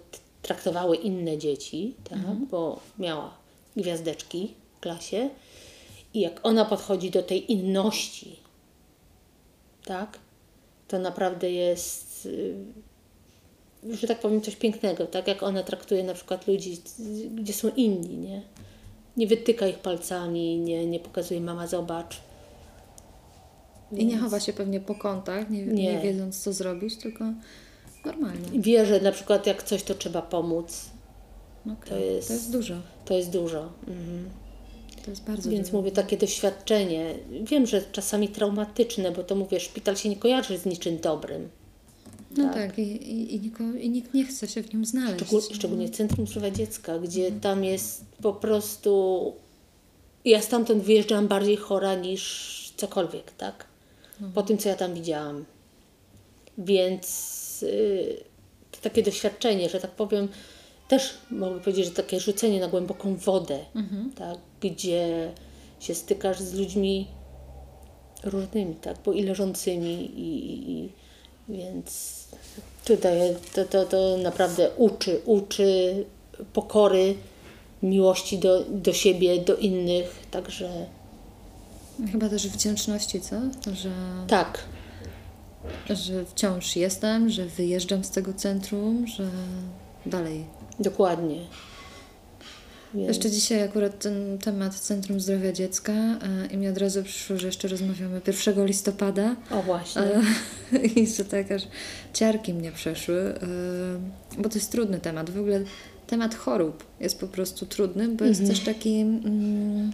S3: traktowały inne dzieci, tak, bo miała gwiazdeczki w klasie, i jak ona podchodzi do tej inności, tak, to naprawdę jest, y, że tak powiem, coś pięknego, tak jak ona traktuje na przykład ludzi, gdzie są inni, nie? Nie wytyka ich palcami, nie, nie pokazuje mama zobacz.
S2: I nie chowa się pewnie po kątach, nie, nie.
S3: Nie.
S2: wiedząc co zrobić, tylko normalnie.
S3: Wie, że na przykład jak coś, to trzeba pomóc.
S2: Okej.
S3: To jest-
S2: to jest dużo.
S3: To jest dużo. Mhm.
S2: To jest bardzo
S3: Więc
S2: dużo.
S3: mówię, takie doświadczenie, wiem, że czasami traumatyczne, bo to mówię, szpital się nie kojarzy z niczym dobrym.
S2: No
S3: tak.
S2: tak, i, i, i, niko, i nikt nie chce się w nim znaleźć.
S3: Szczegól, szczególnie Centrum Zdrowia Dziecka, gdzie tam jest po prostu. Ja stamtąd wyjeżdżam bardziej chora niż cokolwiek, tak? Po tym, co ja tam widziałam. Więc y, takie doświadczenie, że tak powiem, też mogę powiedzieć, że takie rzucenie na głęboką wodę, tak? Gdzie się stykasz z ludźmi różnymi, tak? Bo i leżącymi, i, i, i więc tutaj to, to, to naprawdę uczy, uczy pokory, miłości do, do siebie, do innych, także
S2: Chyba też wdzięczności, co? Że,
S3: tak,
S2: że wciąż jestem, że wyjeżdżam z tego centrum, że dalej.
S3: dokładnie. Więc...
S2: Jeszcze dzisiaj akurat ten temat Centrum Zdrowia Dziecka e, i mi od razu przyszło, że jeszcze rozmawiamy 1 listopada.
S3: O właśnie.
S2: E, I że tak aż ciarki mnie przeszły, e, bo to jest trudny temat. W ogóle temat chorób jest po prostu trudny, bo jest też taki... Mm,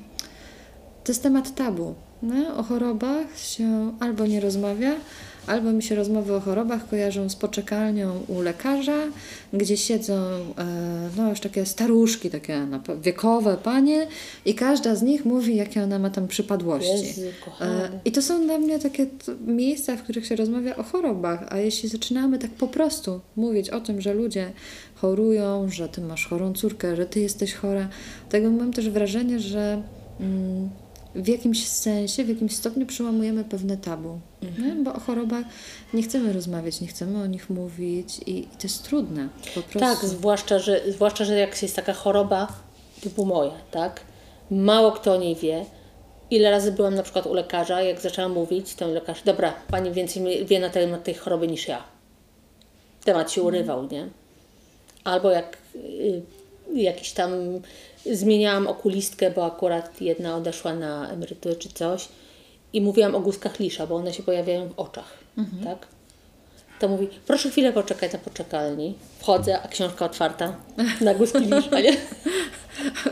S2: to jest temat tabu. No? O chorobach się albo nie rozmawia, albo mi się rozmowy o chorobach kojarzą z poczekalnią u lekarza, gdzie siedzą e, no już takie staruszki, takie wiekowe panie i każda z nich mówi, jakie ona ma tam przypadłości.
S3: Jezu.
S2: E, I to są dla mnie takie miejsca, w których się rozmawia o chorobach, a jeśli zaczynamy tak po prostu mówić o tym, że ludzie chorują, że ty masz chorą córkę, że ty jesteś chora, tego mam też wrażenie, że mm, w jakimś sensie, w jakimś stopniu przełamujemy pewne tabu, nie? bo o chorobach nie chcemy rozmawiać, nie chcemy o nich mówić i, i to jest trudne po prostu.
S3: Tak, zwłaszcza że, zwłaszcza, że jak jest taka choroba typu moja, tak? Mało kto o niej wie. Ile razy byłam na przykład u lekarza, jak zaczęłam mówić, to lekarz, dobra, pani więcej wie na temat tej choroby niż ja. Temat się urywał, nie? Albo jak y, jakiś tam zmieniałam okulistkę, bo akurat jedna odeszła na emeryturę czy coś i mówiłam o guzkach lisza, bo one się pojawiają w oczach, tak? To mówi, proszę chwilę poczekać na poczekalni. Wchodzę, a książka otwarta na guzki lisza, nie?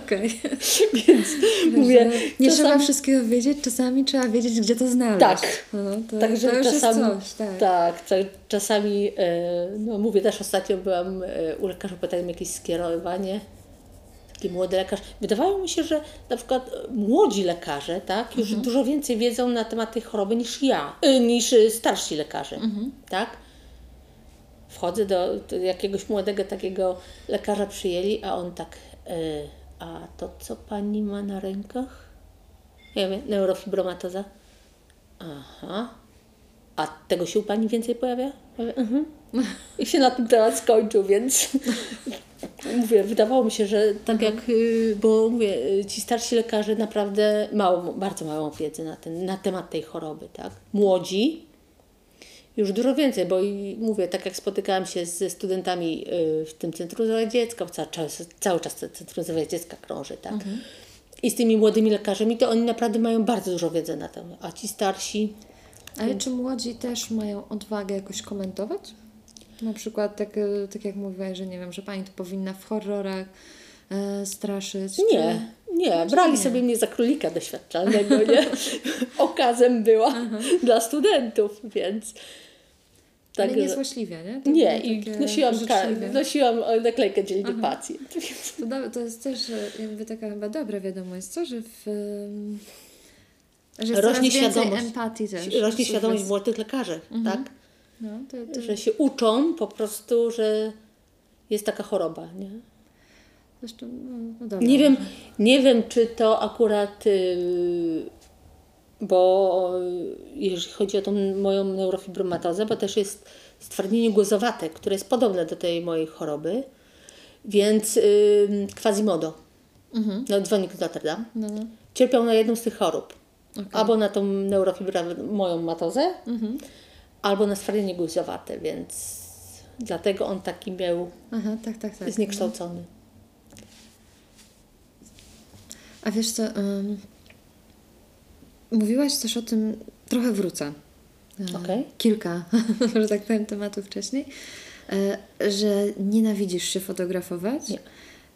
S2: Okej.
S3: Więc mówię,
S2: Nie
S3: czasami-
S2: trzeba wszystkiego wiedzieć, czasami trzeba wiedzieć, gdzie to znaleźć.
S3: Tak.
S2: No, to,
S3: Także
S2: to
S3: czasami,
S2: coś, tak.
S3: tak, czasami, e, no mówię też ostatnio byłam e, u lekarza, pytałem jakieś skierowanie, taki młody lekarz. Wydawało mi się, że na przykład e, młodzi lekarze, tak, już dużo więcej wiedzą na temat tej choroby niż ja, niż starsi lekarze, tak. Wchodzę do, do jakiegoś młodego takiego lekarza przyjęli, a on tak, e, a to co pani ma na rękach? Ja mówię, neurofibromatoza. Aha. A tego się u Pani więcej pojawia? Ja mówię, mhm. I się na ten temat skończył, więc mówię, wydawało mi się, że tak jak, y, bo mówię, y, ci starsi lekarze naprawdę mało, bardzo mają wiedzy na, ten, na temat tej choroby, tak? Młodzi już dużo więcej, bo i mówię, tak jak spotykałam się ze studentami y, w tym Centrum Zdrowia Dziecka, cały czas, cały czas to Centrum Zdrowia Dziecka krąży, tak? I z tymi młodymi lekarzami, to oni naprawdę mają bardzo dużo wiedzy na temat, a ci starsi,
S2: Ale czy młodzi też mają odwagę jakoś komentować? Na przykład tak, e, tak jak mówiłaś, że nie wiem, że pani to powinna w horrorach e, straszyć.
S3: Nie, nie, brali
S2: nie?
S3: sobie mnie za królika doświadczalnego, nie? Okazem była dla studentów, więc...
S2: Czy... Ale
S3: Także-
S2: nie złośliwie, nie? To
S3: nie, i nosiłam,
S2: życzliwe.
S3: nosiłam e, naklejkę dzielny pacjent. Więc...
S2: To, do, to jest też e, jakby taka chyba dobra wiadomość, co? Że w... Że jest
S3: Rośnie świadomość.
S2: empatii też.
S3: Rośnie świadomość młodych lekarzy, tak?
S2: No, to, to,
S3: Że się uczą po prostu, że jest taka choroba, nie?
S2: zresztą, no, no.
S3: Nie wiem, nie wiem, czy to akurat, yy, bo jeżeli chodzi o tą moją neurofibromatozę, bo też jest stwardnienie głozowate, które jest podobne do tej mojej choroby, więc yy, Quasimodo, no, dzwonik Notre Dame,
S2: No, no.
S3: cierpiał na jedną z tych chorób. Albo na tą neurofibromatozę, moją matozę, albo na stwardnienie głozowate, więc dlatego on taki miał
S2: Aha, tak, tak, tak.
S3: zniekształcony.
S2: A wiesz co, ym, mówiłaś też o tym, trochę wrócę. E,
S3: Okej.
S2: Kilka, że tak powiem, tematów wcześniej, e, że nienawidzisz się fotografować.
S3: Nie.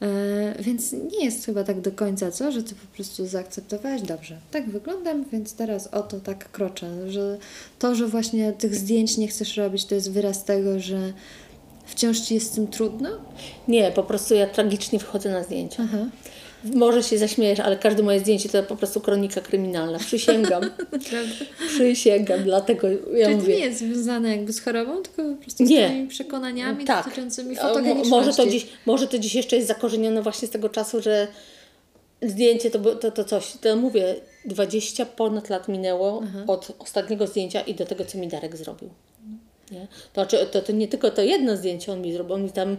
S2: E, więc nie jest chyba tak do końca, co? Że ty po prostu zaakceptowałaś, dobrze, tak wyglądam, więc teraz o to tak kroczę. Że to, że właśnie tych zdjęć nie chcesz robić, to jest wyraz tego, że wciąż ci jest z tym trudno?
S3: Nie, po prostu ja tragicznie wchodzę na zdjęcia.
S2: Aha.
S3: Może się zaśmiejesz, ale każde moje zdjęcie to po prostu kronika kryminalna. Przysięgam. Przysięgam, dlatego ja
S2: Czyli to
S3: mówię.
S2: nie jest związane jakby z chorobą, tylko po prostu
S3: Nie.
S2: z tymi przekonaniami
S3: tak.
S2: dotyczącymi fotogeniczności.
S3: Może to, dziś, może to dziś jeszcze jest zakorzenione właśnie z tego czasu, że zdjęcie to, to, to coś. To mówię, 20 ponad lat minęło od ostatniego zdjęcia i do tego, co mi Darek zrobił. Nie? To, znaczy, to, to nie tylko to jedno zdjęcie on mi zrobił, on mi tam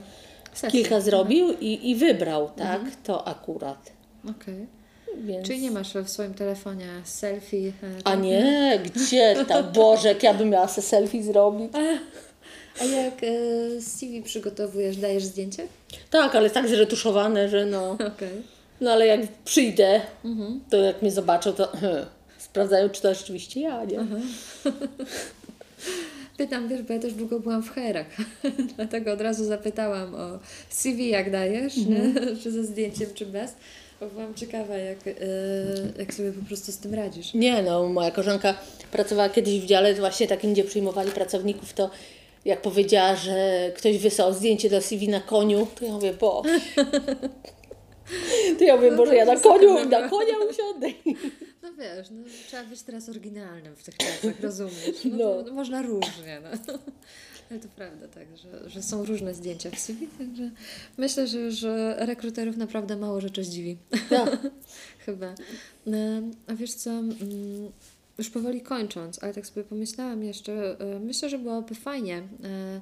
S2: Setki.
S3: kilka zrobił i, i wybrał, tak? To akurat.
S2: Okej.
S3: Więc...
S2: Czyli nie masz w swoim telefonie selfie? e,
S3: A
S2: tak?
S3: nie, gdzie tam? Boże, ja bym miała se selfie zrobić.
S2: A jak e, CV przygotowujesz, dajesz zdjęcie?
S3: Tak, ale tak zretuszowane, że no...
S2: Okej.
S3: No ale jak przyjdę, to jak mnie zobaczą, to sprawdzają, czy to rzeczywiście ja, nie?
S2: Pytam, wiesz, bo ja też długo byłam w herach, dlatego od razu zapytałam o CV, jak dajesz, nie? czy ze zdjęciem, czy bez. Bo byłam ciekawa, jak, e, jak sobie po prostu z tym radzisz.
S3: Nie, no moja koleżanka pracowała kiedyś w dziale właśnie takim, gdzie przyjmowali pracowników, to jak powiedziała, że ktoś wysłał zdjęcie do CV na koniu, to ja mówię, bo... To ja mówię,
S2: No
S3: Boże, ja na koniu, na konia usiądę.
S2: No wiesz, no, trzeba być teraz oryginalnym w tych czasach, rozumiesz? No,
S3: No.
S2: To, można różnie, no. Ale to prawda, tak, że, że są różne zdjęcia w CV, także myślę, że, że rekruterów naprawdę mało rzeczy zdziwi.
S3: Tak.
S2: Chyba. E, A wiesz co, mm, już powoli kończąc, ale tak sobie pomyślałam jeszcze, e, myślę, że byłoby fajnie, e,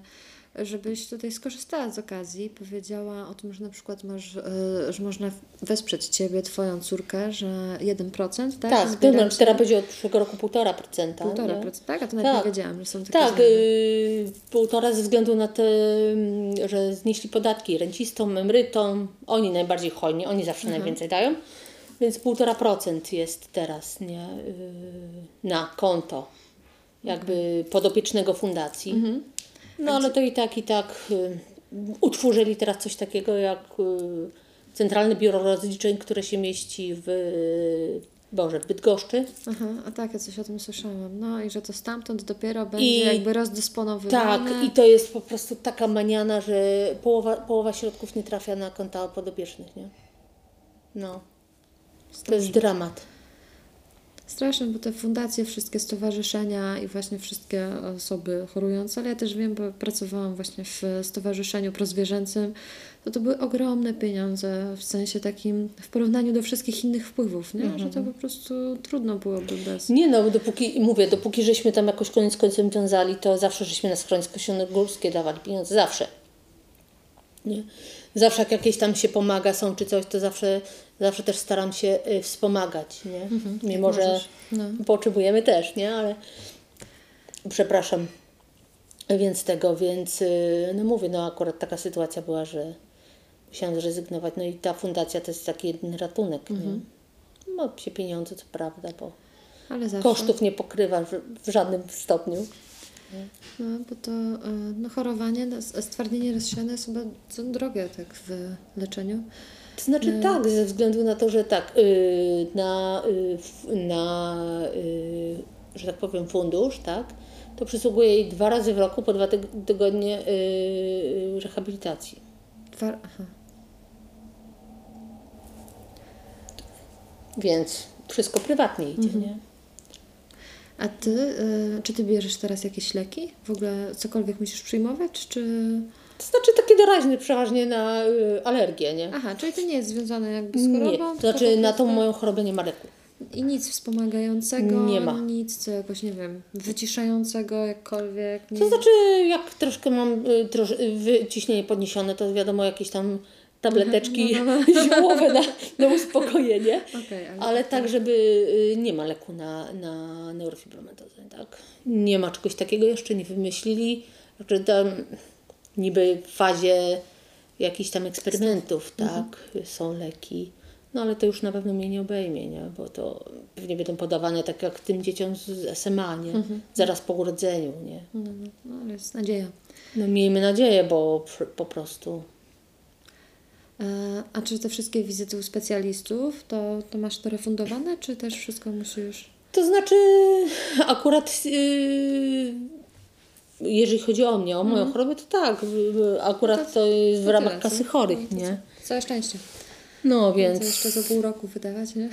S2: żebyś tutaj skorzystała z okazji, powiedziała o tym, że na przykład masz, e, że można wesprzeć Ciebie, Twoją córkę, że 1%, tak?
S3: Tak, no, teraz będzie od przyszłego roku 1,5%.
S2: Półtora
S3: nie?
S2: procent, tak? A to nawet
S3: Tak.
S2: nie wiedziałam, że są takie
S3: Tak,
S2: zmiany.
S3: y, półtora ze względu na mm, że znieśli podatki rencistom, emerytom. Oni najbardziej hojni, oni zawsze najwięcej dają. Więc półtora procent jest teraz nie, y, na konto jakby podopiecznego fundacji. No ale to i tak, i tak y, utworzyli teraz coś takiego jak y, Centralne Biuro Rozliczeń, które się mieści w y, Boże, w Bydgoszczy.
S2: Aha, a tak, ja coś o tym słyszałam. No i że to stamtąd dopiero będzie
S3: I-
S2: jakby rozdysponowywane.
S3: Tak, i to jest po prostu taka maniana, że połowa, połowa środków nie trafia na konta podopiecznych, nie? No. To jest dramat.
S2: Straszne, bo te fundacje, wszystkie stowarzyszenia i właśnie wszystkie osoby chorujące, ale ja też wiem, bo pracowałam właśnie w stowarzyszeniu prozwierzęcym, to to były ogromne pieniądze w sensie takim, w porównaniu do wszystkich innych wpływów, nie?
S3: Mhm.
S2: że to po prostu trudno byłoby bez.
S3: Nie no, dopóki, mówię, dopóki żeśmy tam jakoś koniec końcem wiązali, to zawsze żeśmy na schronisko górskie dawali pieniądze, zawsze. Nie? Zawsze jak jakieś tam się pomaga są czy coś, to zawsze, zawsze też staram się y, wspomagać, nie? Mimo, że.
S2: No.
S3: potrzebujemy też, nie? Ale przepraszam. Więc tego, więc y, no mówię, no akurat taka sytuacja była, że musiałam zrezygnować. No i ta fundacja to jest taki jedyny ratunek, nie? Ma się pieniądze, co prawda, bo kosztów nie pokrywa w, w żadnym stopniu.
S2: No, bo to e, no, chorowanie, no, stwardnienie rozsiane jest chyba drogie tak w leczeniu.
S3: To znaczy tak, ze względu na to, że tak, y, na, y, na y, że tak powiem, fundusz, tak, to przysługuje jej dwa razy w roku po dwa tyg- tygodnie rehabilitacji.
S2: Dwa, aha.
S3: Więc wszystko prywatnie idzie, nie?
S2: A ty, y, czy ty bierzesz teraz jakieś leki? W ogóle cokolwiek musisz przyjmować, czy...
S3: To znaczy takie doraźne przeważnie na y, alergię, nie?
S2: Aha, czyli to nie jest związane jakby z
S3: Nie,
S2: chorobą?
S3: to
S2: tylko
S3: znaczy
S2: po
S3: na tą moją chorobę nie ma leku.
S2: I nic wspomagającego,
S3: Nie ma.
S2: nic co jakoś, nie wiem, wyciszającego jakkolwiek. Nie...
S3: To znaczy, jak troszkę mam y, trosz, y, ciśnienie podniesione, to wiadomo, jakieś tam tableteczki ziołowe na, na uspokojenie.
S2: Okej, ale-
S3: ale tak, żeby y, nie ma leku na, na neurofibromatozę, tak? Nie ma czegoś takiego, jeszcze nie wymyślili. Znaczy tam niby w fazie jakichś tam eksperymentów, tak? Są leki. No ale to już na pewno mnie nie obejmie, nie? Bo to pewnie będą podawane tak jak tym dzieciom z SMA, nie? Zaraz po urodzeniu, nie?
S2: No, no, no, ale jest nadzieja.
S3: No miejmy nadzieję, bo po prostu
S2: A czy te wszystkie wizyty u specjalistów, to, to masz to refundowane, czy też wszystko musisz...
S3: To znaczy, akurat yy, jeżeli chodzi o mnie, o moją chorobę, to tak. Akurat
S2: to-
S3: to jest w
S2: to
S3: ramach
S2: tyle,
S3: kasy chorych,
S2: No, to
S3: nie?
S2: Całe szczęście.
S3: No
S2: Więc
S3: więc.
S2: jeszcze za pół roku wydawać, nie?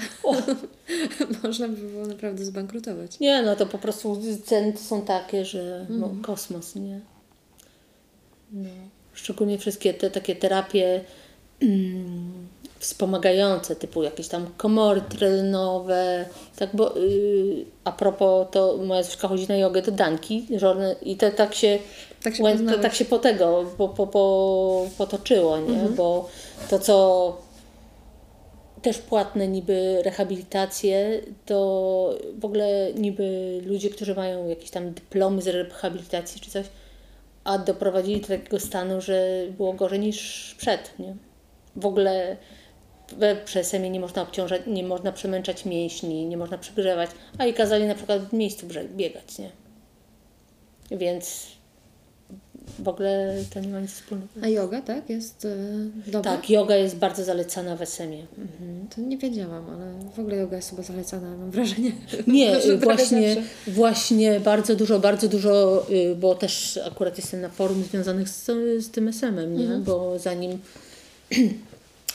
S2: Można by było naprawdę zbankrutować.
S3: nie, no to po prostu ceny są takie, że no,
S2: Mhm.
S3: kosmos, nie? No. Szczególnie wszystkie te takie terapie wspomagające, typu jakieś tam komory trenowe, tak, bo yy, a propos, to moja córka chodzi na jogę do Danki, że one, i to tak się,
S2: Tak się
S3: łę- to tak się po tego, po, po, po, potoczyło, nie?
S2: Mhm.
S3: Bo to, co też płatne niby rehabilitacje, to w ogóle niby ludzie, którzy mają jakieś tam dyplomy z rehabilitacji czy coś, a doprowadzili do takiego stanu, że było gorzej niż przed, nie? W ogóle we przesemi nie można obciążać, nie można przemęczać mięśni, nie można przegrzewać, a i kazali na przykład w miejscu biegać, nie? Więc w ogóle to nie ma nic wspólnego.
S2: A yoga, tak? Jest e, dobra?
S3: Tak, yoga jest bardzo zalecana w SM-ie.
S2: Mhm, To nie wiedziałam, ale w ogóle yoga jest chyba zalecana, mam wrażenie.
S3: Nie, właśnie, właśnie bardzo dużo, bardzo dużo, y, bo też akurat jestem na forum związanych z, z tym SM-em, nie?
S2: Mhm.
S3: Bo zanim,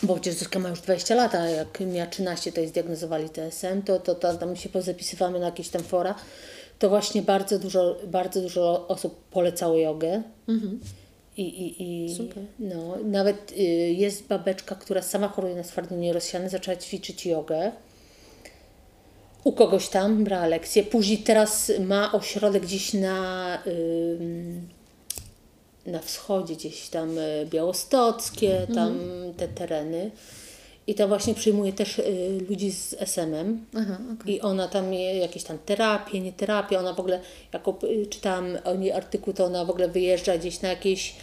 S3: bo przecież Zuzka ma już 20 lat, a jak miała 13, to jej zdiagnozowali TSM, to, to, to tam się pozapisywamy na jakieś tam fora, to właśnie bardzo dużo, bardzo dużo osób polecało jogę. I, i, i
S2: Super.
S3: No, nawet y, jest babeczka, która sama choruje na stwardnienie rozsiane, zaczęła ćwiczyć jogę u kogoś tam, brała lekcje. Później teraz ma ośrodek gdzieś na, ym, na wschodzie, gdzieś tam y, białostockie, tam te tereny. I tam właśnie przyjmuje też y, ludzi z SM-em.
S2: Aha, okej.
S3: I ona tam je jakieś tam terapie, nie terapie, ona w ogóle, jako y, czytałam o niej artykuł, to ona w ogóle wyjeżdża gdzieś na jakieś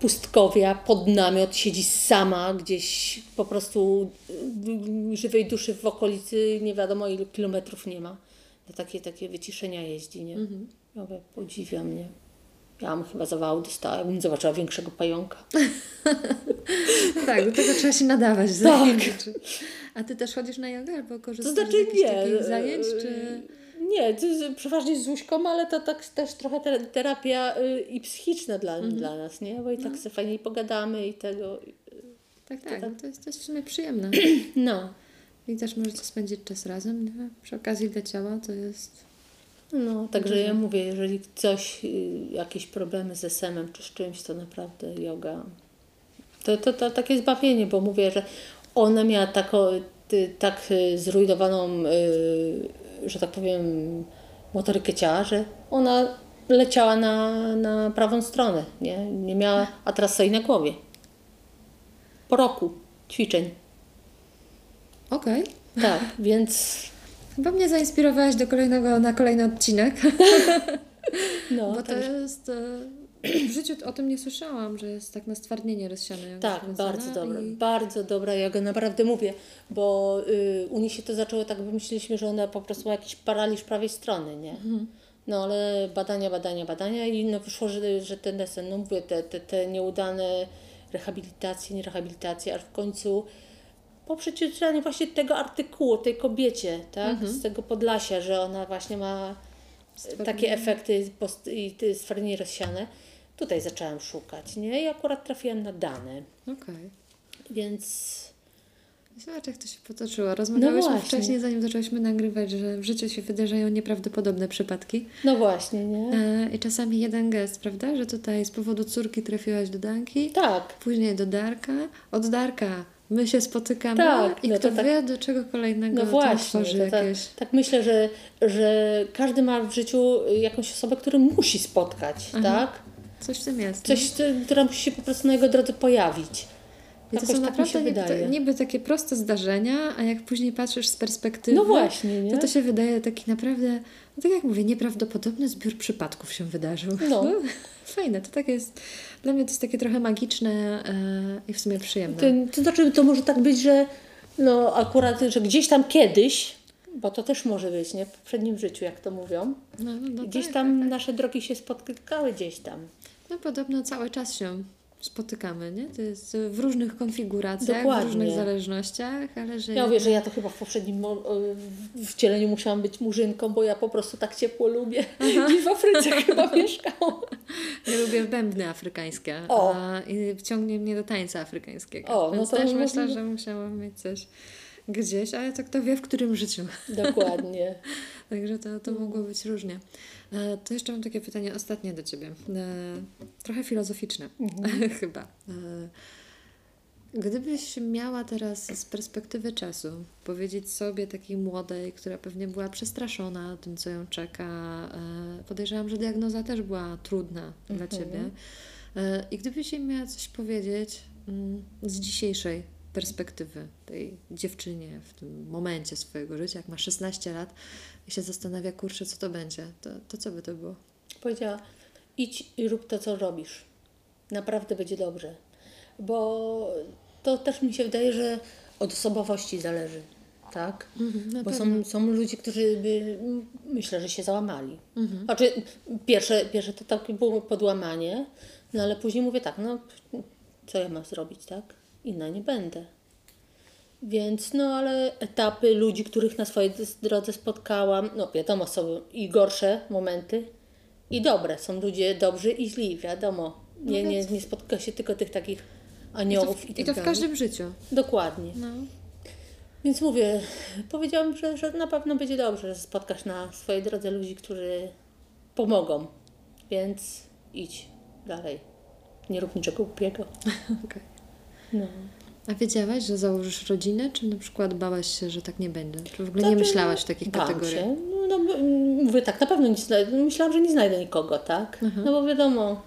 S3: pustkowia, pod namiot, siedzi sama gdzieś po prostu y, żywej duszy w okolicy, nie wiadomo ilu kilometrów nie ma. Na takie, takie wyciszenia jeździ, nie? Mówię, podziwia mnie. Ja bym chyba zawału dostała, jakbym zobaczyła większego pająka.
S2: Tak, do tego trzeba się nadawać.
S3: Tak.
S2: A ty też chodzisz na jogę albo
S3: To
S2: korzystasz
S3: znaczy
S2: z jakichś
S3: nie.
S2: takich
S3: e,
S2: zajęć, czy...
S3: Nie, to jest przeważnie z Zuśką, ale to tak też trochę te, terapia y, i psychiczna dla,
S2: Mhm.
S3: dla nas, nie? Bo i
S2: No.
S3: tak sobie fajnie pogadamy i tego.
S2: Tak, tak, no to jest, to jest w sumie przyjemne.
S3: No.
S2: I też możecie spędzić czas razem. Nie? Przy okazji dla ciała to jest...
S3: No, także ja mówię, jeżeli coś, y, jakieś problemy z SM-em czy z czymś, to naprawdę yoga. To, to, to takie zbawienie, bo mówię, że ona miała tako, tak y, zrujnowaną, y, że tak powiem, motorykę ciała, że ona leciała na, na prawą stronę, nie? Nie miała, a teraz stoi na głowie. Po roku ćwiczeń.
S2: Okej.
S3: Tak, więc
S2: Chyba mnie zainspirowałaś do kolejnego, na kolejny odcinek,
S3: no,
S2: bo to jest... e, W życiu o tym nie słyszałam, że jest tak na stwardnienie rozsiane.
S3: Tak, bardzo dobra,
S2: i-
S3: bardzo dobra, ja go naprawdę mówię, bo y, u niej się to zaczęło tak, myśleliśmy, że ona po prostu ma jakiś paraliż prawej strony, nie? No ale badania, badania, badania i no wyszło, że, że ten desen, no mówię, te, te, te nieudane rehabilitacje, nie rehabilitacje, aż w końcu po przeczytaniu właśnie tego artykułu tej kobiecie, tak, z tego Podlasia, że ona właśnie ma takie efekty post- i stwardnienie rozsiane, tutaj zaczęłam szukać, nie? I akurat trafiłam na dane.
S2: Okej.
S3: Więc
S2: Zobacz, jak to się potoczyło. Rozmawiałyśmy
S3: właśnie.
S2: wcześniej, zanim zaczęłyśmy nagrywać, że w życiu się wydarzają nieprawdopodobne przypadki.
S3: no właśnie, nie?
S2: E, I czasami jeden gest, prawda? Że tutaj z powodu córki trafiłaś do Danki,
S3: Tak,
S2: później do Darka, od Darka my się spotykamy
S3: Tak,
S2: i
S3: no
S2: kto
S3: to tak-
S2: wie, do czego kolejnego
S3: no właśnie. To tak,
S2: jakieś...
S3: tak myślę, że, że każdy ma w życiu jakąś osobę, którą musi spotkać, tak?
S2: Coś w tym jest.
S3: Coś, co- która musi się po prostu na jego drodze pojawić.
S2: I to są
S3: tak
S2: naprawdę niby, to, niby takie proste zdarzenia, a jak później patrzysz z perspektywy,
S3: No właśnie, nie?
S2: to to się wydaje taki naprawdę, no tak jak mówię, nieprawdopodobny zbiór przypadków się wydarzył.
S3: No.
S2: Fajne, to tak jest, dla mnie to jest takie trochę magiczne e, i w sumie przyjemne.
S3: To, to znaczy, to może tak być, że no akurat, że gdzieś tam kiedyś, bo to też może być, nie? W poprzednim życiu, jak to mówią.
S2: No, no
S3: gdzieś
S2: tak,
S3: tam
S2: tak, tak.
S3: nasze drogi się spotkały gdzieś tam.
S2: No podobno cały czas się spotykamy, nie? To jest w różnych konfiguracjach,
S3: Dokładnie.
S2: w różnych zależnościach, ale że...
S3: Ja mówię, że ja to chyba w poprzednim wcieleniu musiałam być murzynką, bo ja po prostu tak ciepło lubię. Gdzieś w Afryce chyba mieszkałam.
S2: Ja lubię bębny afrykańskie
S3: O.
S2: a, i ciągnie mnie do tańca afrykańskiego.
S3: O, no
S2: Więc
S3: to
S2: też myślę, że musiałam mieć coś gdzieś, ale to kto wie w którym życiu.
S3: Dokładnie.
S2: Także to, to mogło być różnie. E, To jeszcze mam takie pytanie ostatnie do Ciebie. E, Trochę filozoficzne chyba. E, Gdybyś miała teraz z perspektywy czasu powiedzieć sobie takiej młodej, która pewnie była przestraszona tym, co ją czeka, podejrzewam, że diagnoza też była trudna dla Ciebie. I gdybyś jej miała coś powiedzieć mm, z dzisiejszej perspektywy tej dziewczynie w tym momencie swojego życia, jak ma 16 lat i się zastanawia, kurczę, co to będzie, to, to co by to było?
S3: Powiedziała, idź i rób to, co robisz. Naprawdę będzie dobrze. Bo to też mi się wydaje, że od osobowości zależy, tak?
S2: na
S3: Bo są, są ludzie, którzy by, myślę, że się załamali. Znaczy, pierwsze, pierwsze to takie było podłamanie, no ale później mówię tak, no co ja mam zrobić, tak? Inna nie będę. Więc no, ale etapy ludzi, których na swojej drodze spotkałam, no wiadomo, są i gorsze momenty, i dobre. Są ludzie dobrzy i źli, wiadomo. Nie, nie, nie spotka się tylko tych takich aniołów i,
S2: I
S3: tak
S2: to w
S3: dalej.
S2: każdym życiu.
S3: Dokładnie.
S2: No.
S3: Więc mówię, powiedziałam, że, że na pewno będzie dobrze, że spotkasz na swojej drodze ludzi, którzy pomogą. Więc idź dalej. Nie rób niczego głupiego.
S2: Okej.
S3: No.
S2: A wiedziałaś, że założysz rodzinę, czy na przykład bałaś się, że tak nie będzie? Czy w ogóle nie
S3: Znaczy,
S2: myślałaś w takich kategoriach?
S3: Się. No, no, mm, mówię tak, na pewno nie znajdę, myślałam, że nie znajdę nikogo, tak? No bo wiadomo,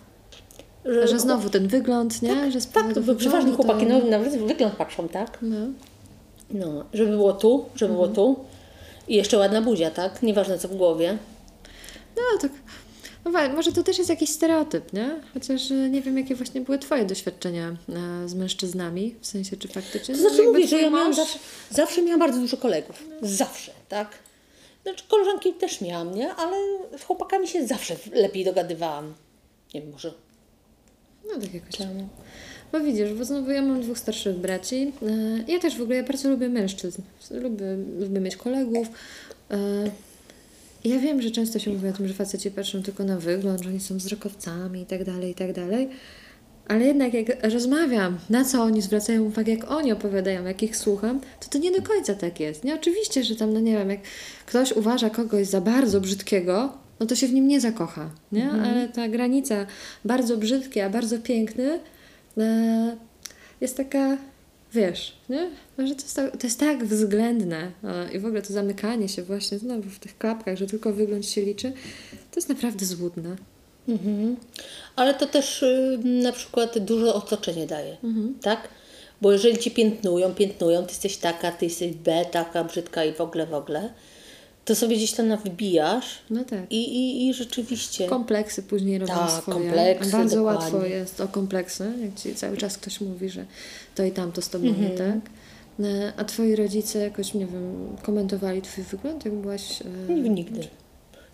S3: że,
S2: Że znowu ten wygląd, nie? że z
S3: Tak, to przeważnie chłopaki
S2: to...
S3: no, nawet wygląd patrzą, tak?
S2: No.
S3: No, żeby było tu, żeby było tu. I jeszcze ładna buzia, tak? Nieważne co w głowie.
S2: No tak. No wa- może to też jest jakiś stereotyp, nie? Chociaż e, nie wiem, jakie właśnie były Twoje doświadczenia e, z mężczyznami, w sensie, czy faktycznie...
S3: To
S2: no,
S3: znaczy
S2: jakby
S3: mówię, że ja miałam zawsze, zawsze miałam bardzo dużo kolegów. Zawsze, tak? Znaczy koleżanki też miałam, nie? Ale z chłopakami się zawsze lepiej dogadywałam. Nie wiem, może
S2: No tak jakoś.
S3: czemu.
S2: Bo widzisz, bo znowu ja mam dwóch starszych braci. E, Ja też w ogóle ja bardzo lubię mężczyzn. Lubię, lubię mieć kolegów. Ja wiem, że często się mówi o tym, że faceci patrzą tylko na wygląd, że oni są wzrokowcami i tak dalej, i tak dalej. Ale jednak jak rozmawiam, na co oni zwracają uwagę, jak oni opowiadają, jak ich słucham, to to nie do końca tak jest. Nie, oczywiście, że tam, no nie wiem, jak ktoś uważa kogoś za bardzo brzydkiego, no to się w nim nie zakocha, nie? Ale ta granica bardzo brzydki, a bardzo piękny e, jest taka, wiesz, nie? Że to jest, tak, to jest tak względne i w ogóle to zamykanie się właśnie znowu w tych klapkach, że tylko wygląd się liczy, to jest naprawdę złudne.
S3: Mhm. Ale to też y, na przykład dużo otoczenie daje, tak? Bo jeżeli ci piętnują, piętnują, ty jesteś taka, ty jesteś B, taka brzydka i w ogóle, w ogóle, to sobie gdzieś tam wbijasz
S2: No tak.
S3: i, i, i rzeczywiście...
S2: Kompleksy później robią
S3: Tak,
S2: swoje.
S3: kompleksy,
S2: Bardzo
S3: dokładnie.
S2: łatwo jest o kompleksy, jak ci cały czas ktoś mówi, że to i tamto z tobą
S3: Mhm.
S2: nie tak. E, A twoi rodzice jakoś, nie wiem, komentowali twój wygląd, jak byłaś... e,
S3: Nigdy.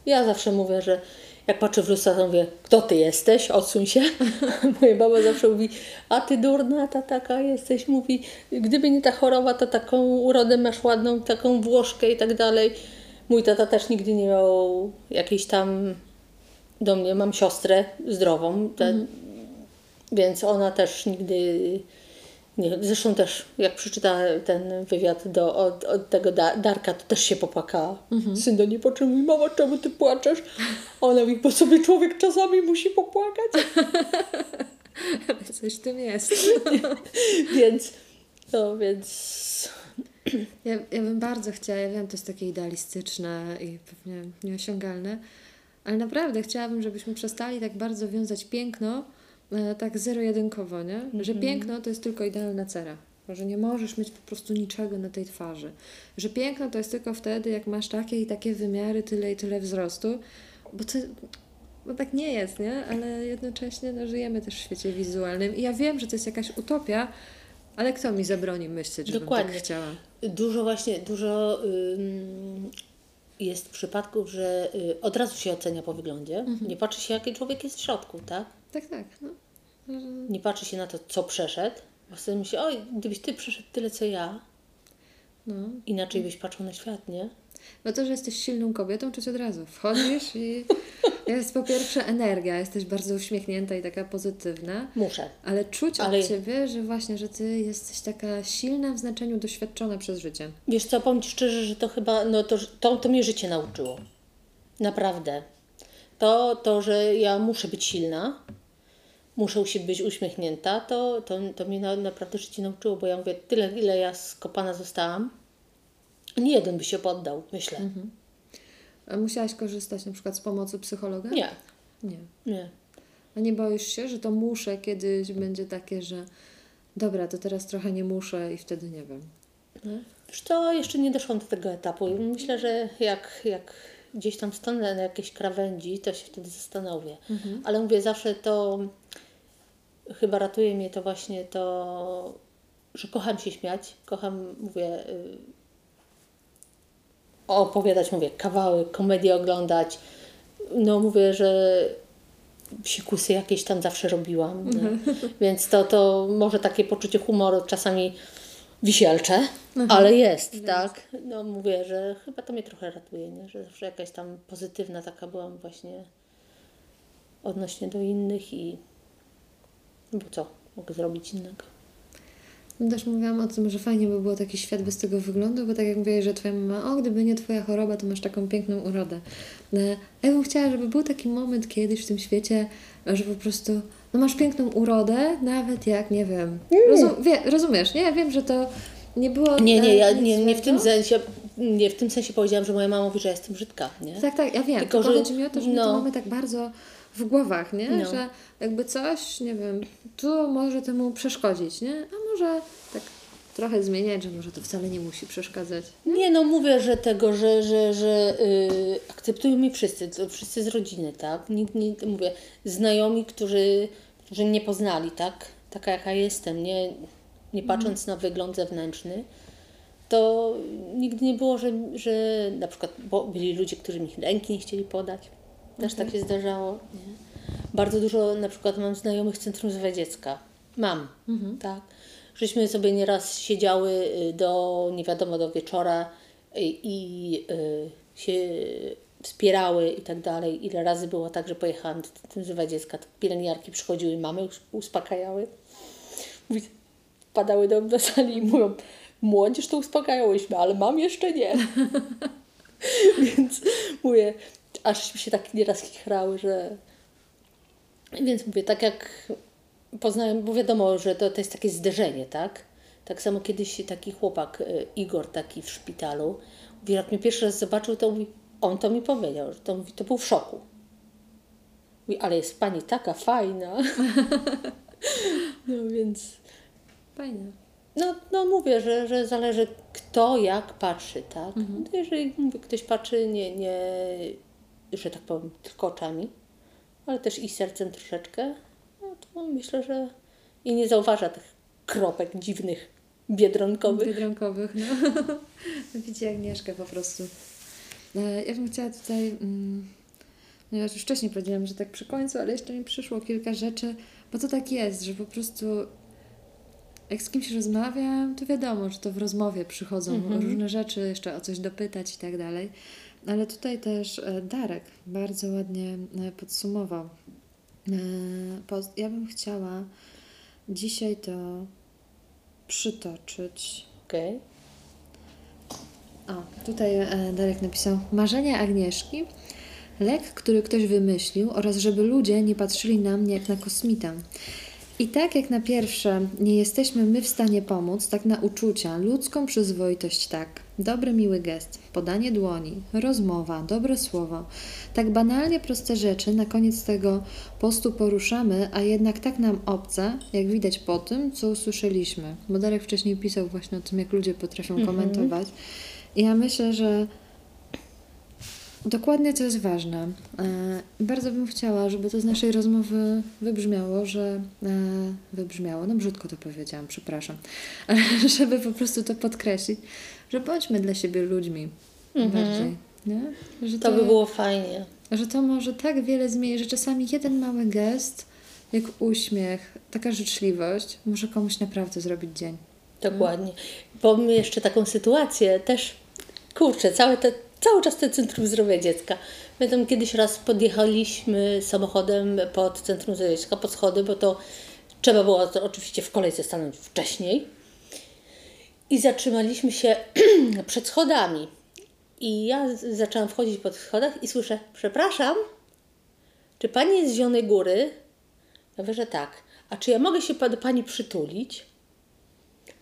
S3: Ja zawsze mówię, że jak patrzę w lustro, to mówię, kto ty jesteś? Odsuń się. Moja baba zawsze mówi, a ty durna, ta taka jesteś. Mówi, gdyby nie ta choroba, to taką urodę masz ładną, taką włoszkę i tak dalej. Mój tata też nigdy nie miał jakiejś tam do mnie. Mam siostrę zdrową, te, więc ona też nigdy nie, zresztą też, jak przeczyta ten wywiad do, od, od tego da, Darka, to też się popłakała. Syn do niej mówi, mama, czemu ty płaczesz? Ona mówi, bo sobie człowiek czasami musi popłakać.
S2: Coś w tym jest.
S3: więc, no więc...
S2: Ja, ja bym bardzo chciała, ja wiem, to jest takie idealistyczne i pewnie nieosiągalne, ale naprawdę chciałabym, żebyśmy przestali tak bardzo wiązać piękno tak zero-jedynkowo, nie? Że piękno to jest tylko idealna cera. Że nie możesz mieć po prostu niczego na tej twarzy. Że piękno to jest tylko wtedy, jak masz takie i takie wymiary, tyle i tyle wzrostu. Bo to, bo tak nie jest, nie? Ale jednocześnie no, żyjemy też w świecie wizualnym. I ja wiem, że to jest jakaś utopia, ale kto mi zabroni myśleć, żebym
S3: Dokładnie.
S2: tak chciała?
S3: Dużo właśnie, dużo ym, jest przypadków, że y, od razu się ocenia po wyglądzie. Nie patrzy się, jaki człowiek jest w środku, tak?
S2: Tak, tak. No.
S3: Nie patrzy się na to, co przeszedł. Bo wtedy myśli, oj, gdybyś ty przeszedł tyle, co ja,
S2: No.
S3: inaczej byś patrzył na świat, nie?
S2: Bo to, że jesteś silną kobietą, czuć od razu. Wchodzisz i jest po pierwsze energia, jesteś bardzo uśmiechnięta i taka pozytywna,
S3: Muszę.
S2: ale czuć
S3: Ale-
S2: od Ciebie, że właśnie, że Ty jesteś taka silna w znaczeniu doświadczona przez życie.
S3: Wiesz co, powiem Ci szczerze, że to chyba, no to, to, to mnie życie nauczyło. Naprawdę. To, to, że ja muszę być silna, muszę się być uśmiechnięta, to, to, to mnie na, naprawdę życie nauczyło, bo ja mówię, tyle, ile ja skopana zostałam, nie jeden by się poddał, myślę.
S2: A musiałaś korzystać na przykład z pomocy psychologa?
S3: Nie,
S2: Nie.
S3: nie.
S2: A nie boisz się, że to muszę kiedyś będzie takie, że dobra, to teraz trochę nie muszę i wtedy nie wiem.
S3: Wiesz to jeszcze nie doszłam do tego etapu. Myślę, że jak, jak gdzieś tam stanę na jakiejś krawędzi, to się wtedy zastanowię. Ale mówię, zawsze to chyba ratuje mnie to właśnie to że kocham się śmiać, kocham, mówię, y, opowiadać, mówię, kawały, komedię oglądać. No mówię, że psikusy jakieś tam zawsze robiłam. nie? Więc to, to może takie poczucie humoru czasami wisielcze, ale jest, tak. No mówię, że chyba to mnie trochę ratuje, nie? że zawsze jakaś tam pozytywna taka byłam właśnie odnośnie do innych i bo co mogę zrobić innego.
S2: No Też mówiłam o tym, że fajnie by było taki świat bez tego wyglądu, bo tak jak mówiłeś, że twoja mama, o gdyby nie twoja choroba, to masz taką piękną urodę. No, ja bym chciała, żeby był taki moment kiedyś w tym świecie, że po prostu no masz piękną urodę, nawet jak, nie wiem, rozum, wie, rozumiesz, nie? Ja wiem, że to nie było...
S3: Nie, nie, ja nie, nie w tym sensie, nie w tym sensie powiedziałam, że moja mama mówi, że jestem brzydka, nie?
S2: Tak, tak, ja wiem.
S3: Tylko,
S2: Tylko,
S3: że-
S2: chodzi mi o to, że my to
S3: no.
S2: mamy tak bardzo w głowach, nie?
S3: No.
S2: Że jakby coś, nie wiem, tu może temu przeszkodzić, nie? A może tak trochę zmieniać, że może to wcale nie musi przeszkadzać.
S3: Nie, no mówię, że tego, że, że, że yy, akceptują mnie wszyscy, wszyscy z rodziny, tak? Nikt nie, mówię, znajomi, którzy, którzy mnie poznali, tak? Taka jaka jestem, nie, nie patrząc na wygląd zewnętrzny, to nigdy nie było, że, że na przykład, bo byli ludzie, którzy mi ręki nie chcieli podać. Też tak się zdarzało. Nie? Bardzo dużo na przykład mam znajomych Centrum Zdrowia Dziecka. Mam, tak. Żeśmy sobie nieraz siedziały y, do nie wiadomo do wieczora y, i y, się wspierały i tak dalej. Ile razy było tak, że pojechałam do Centrum Zdrowia Dziecka, pielęgniarki przychodziły, mamy us- uspokajały. Mówi, wpadały do, do sali i mówią, młodzież to uspokajałyśmy, ale mam jeszcze nie. Więc mówię, ażśmy się tak nieraz chichrały, że... Więc mówię, tak jak poznałem, bo wiadomo, że to, to jest takie zderzenie, tak? Tak samo kiedyś taki chłopak, y, Igor, taki w szpitalu, mówi, jak mnie pierwszy raz zobaczył, to mówi, on to mi powiedział, że to, mówi, to był w szoku. Mówi, ale jest pani taka fajna. no więc...
S2: Fajnie.
S3: No, no mówię, że, że zależy kto jak patrzy, tak? To jeżeli mówię, ktoś patrzy nie, nie, że tak powiem, tylko oczami, ale też i sercem troszeczkę, no to myślę, że i nie zauważa tych kropek dziwnych, biedronkowych.
S2: Biedronkowych, no. Widzi Agnieszkę po prostu. E, Ja bym chciała tutaj, mm, ja już wcześniej powiedziałam, że tak przy końcu, ale jeszcze mi przyszło kilka rzeczy, bo to tak jest, że po prostu jak z kimś rozmawiam, to wiadomo, że to w rozmowie przychodzą różne rzeczy, jeszcze o coś dopytać i tak dalej. Ale tutaj też e, Darek bardzo ładnie e, podsumował. E, Ja bym chciała dzisiaj to przytoczyć.
S3: Okej.
S2: O, tutaj Darek napisał Marzenia Agnieszki, lek, który ktoś wymyślił oraz żeby ludzie nie patrzyli na mnie jak na kosmitę. I tak jak na pierwsze nie jesteśmy my w stanie pomóc, tak na uczucia, ludzką przyzwoitość tak. Dobry, miły gest, podanie dłoni, rozmowa, dobre słowo. Tak banalnie proste rzeczy na koniec tego postu poruszamy, a jednak tak nam obce, jak widać po tym, co usłyszeliśmy. Bo Darek wcześniej pisał właśnie o tym, jak ludzie potrafią komentować. I ja myślę, że dokładnie to jest ważne. E, Bardzo bym chciała, żeby to z naszej rozmowy wybrzmiało, że e, wybrzmiało, no brzydko to powiedziałam, przepraszam, ale żeby po prostu to podkreślić, że bądźmy dla siebie ludźmi bardziej. Nie? Że
S3: To by było fajnie.
S2: że to może tak wiele zmienić, że czasami jeden mały gest, jak uśmiech, taka życzliwość, może komuś naprawdę zrobić dzień.
S3: Dokładnie. Powiem jeszcze taką sytuację, też kurczę, całe te, cały czas te Centrum Zdrowia Dziecka. Pamiętam kiedyś raz podjechaliśmy samochodem pod Centrum Zdrowia Dziecka, pod schody, bo to trzeba było to oczywiście w kolejce stanąć wcześniej. I zatrzymaliśmy się przed schodami. I ja zaczęłam wchodzić po schodach i słyszę, przepraszam, czy pani jest z Zielonej Góry? Ja mówię, że tak. A czy ja mogę się do pani przytulić?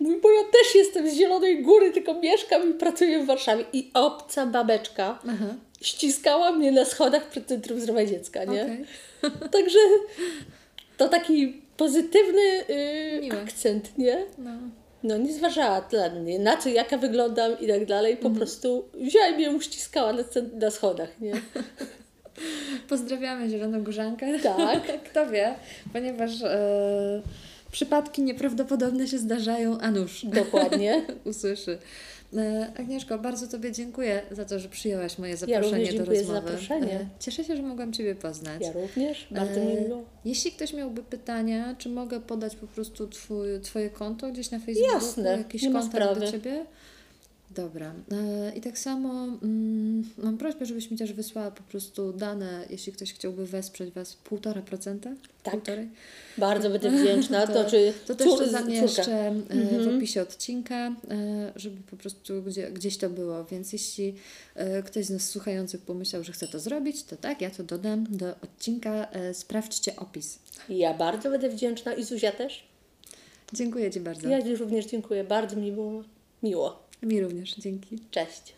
S3: Mówi, bo ja też jestem z Zielonej Góry, tylko mieszkam i pracuję w Warszawie. I obca babeczka
S2: Aha.
S3: ściskała mnie na schodach przed Centrum Zdrowia Dziecka, nie?
S2: Okej.
S3: Także to taki pozytywny yy, akcent, nie?
S2: No.
S3: No, nie zważała dla mnie, na co, jaka wyglądam i tak dalej.
S2: Mhm.
S3: Po prostu wzięła i mnie uściskała na, na schodach, nie?
S2: Pozdrawiamy Zielonogórzankę.
S3: Tak.
S2: Kto wie, ponieważ e, przypadki nieprawdopodobne się zdarzają, a nuż
S3: Dokładnie.
S2: usłyszy. E, Agnieszko, bardzo Tobie dziękuję za to, że przyjęłaś moje zaproszenie
S3: również
S2: do
S3: dziękuję za
S2: rozmowy.
S3: zaproszenie.
S2: E, Cieszę się, że mogłam Ciebie poznać.
S3: Ja również, bardzo mi
S2: E,
S3: miło.
S2: Jeśli ktoś miałby pytania, czy mogę podać po prostu twój, Twoje konto gdzieś na Facebooku?
S3: Jasne,
S2: Jakiś
S3: nie
S2: kontakt do. Ciebie? Dobra. E, I tak samo mm, mam prośbę, żebyś mi też wysłała po prostu dane, jeśli ktoś chciałby wesprzeć Was, 1,5%?
S3: Tak.
S2: Półtorej?
S3: Bardzo będę wdzięczna. To, czy
S2: To też to zamieszczę e, w
S3: Mhm.
S2: opisie odcinka, e, żeby po prostu gdzie, gdzieś to było. Więc jeśli ktoś z nas słuchających pomyślał, że chce to zrobić, to tak, ja to dodam do odcinka. Sprawdźcie opis.
S3: Ja bardzo będę wdzięczna i Zuzia też.
S2: Dziękuję Ci bardzo.
S3: Ja również dziękuję. Bardzo mi było miło.
S2: Mi również, dzięki.
S3: Cześć.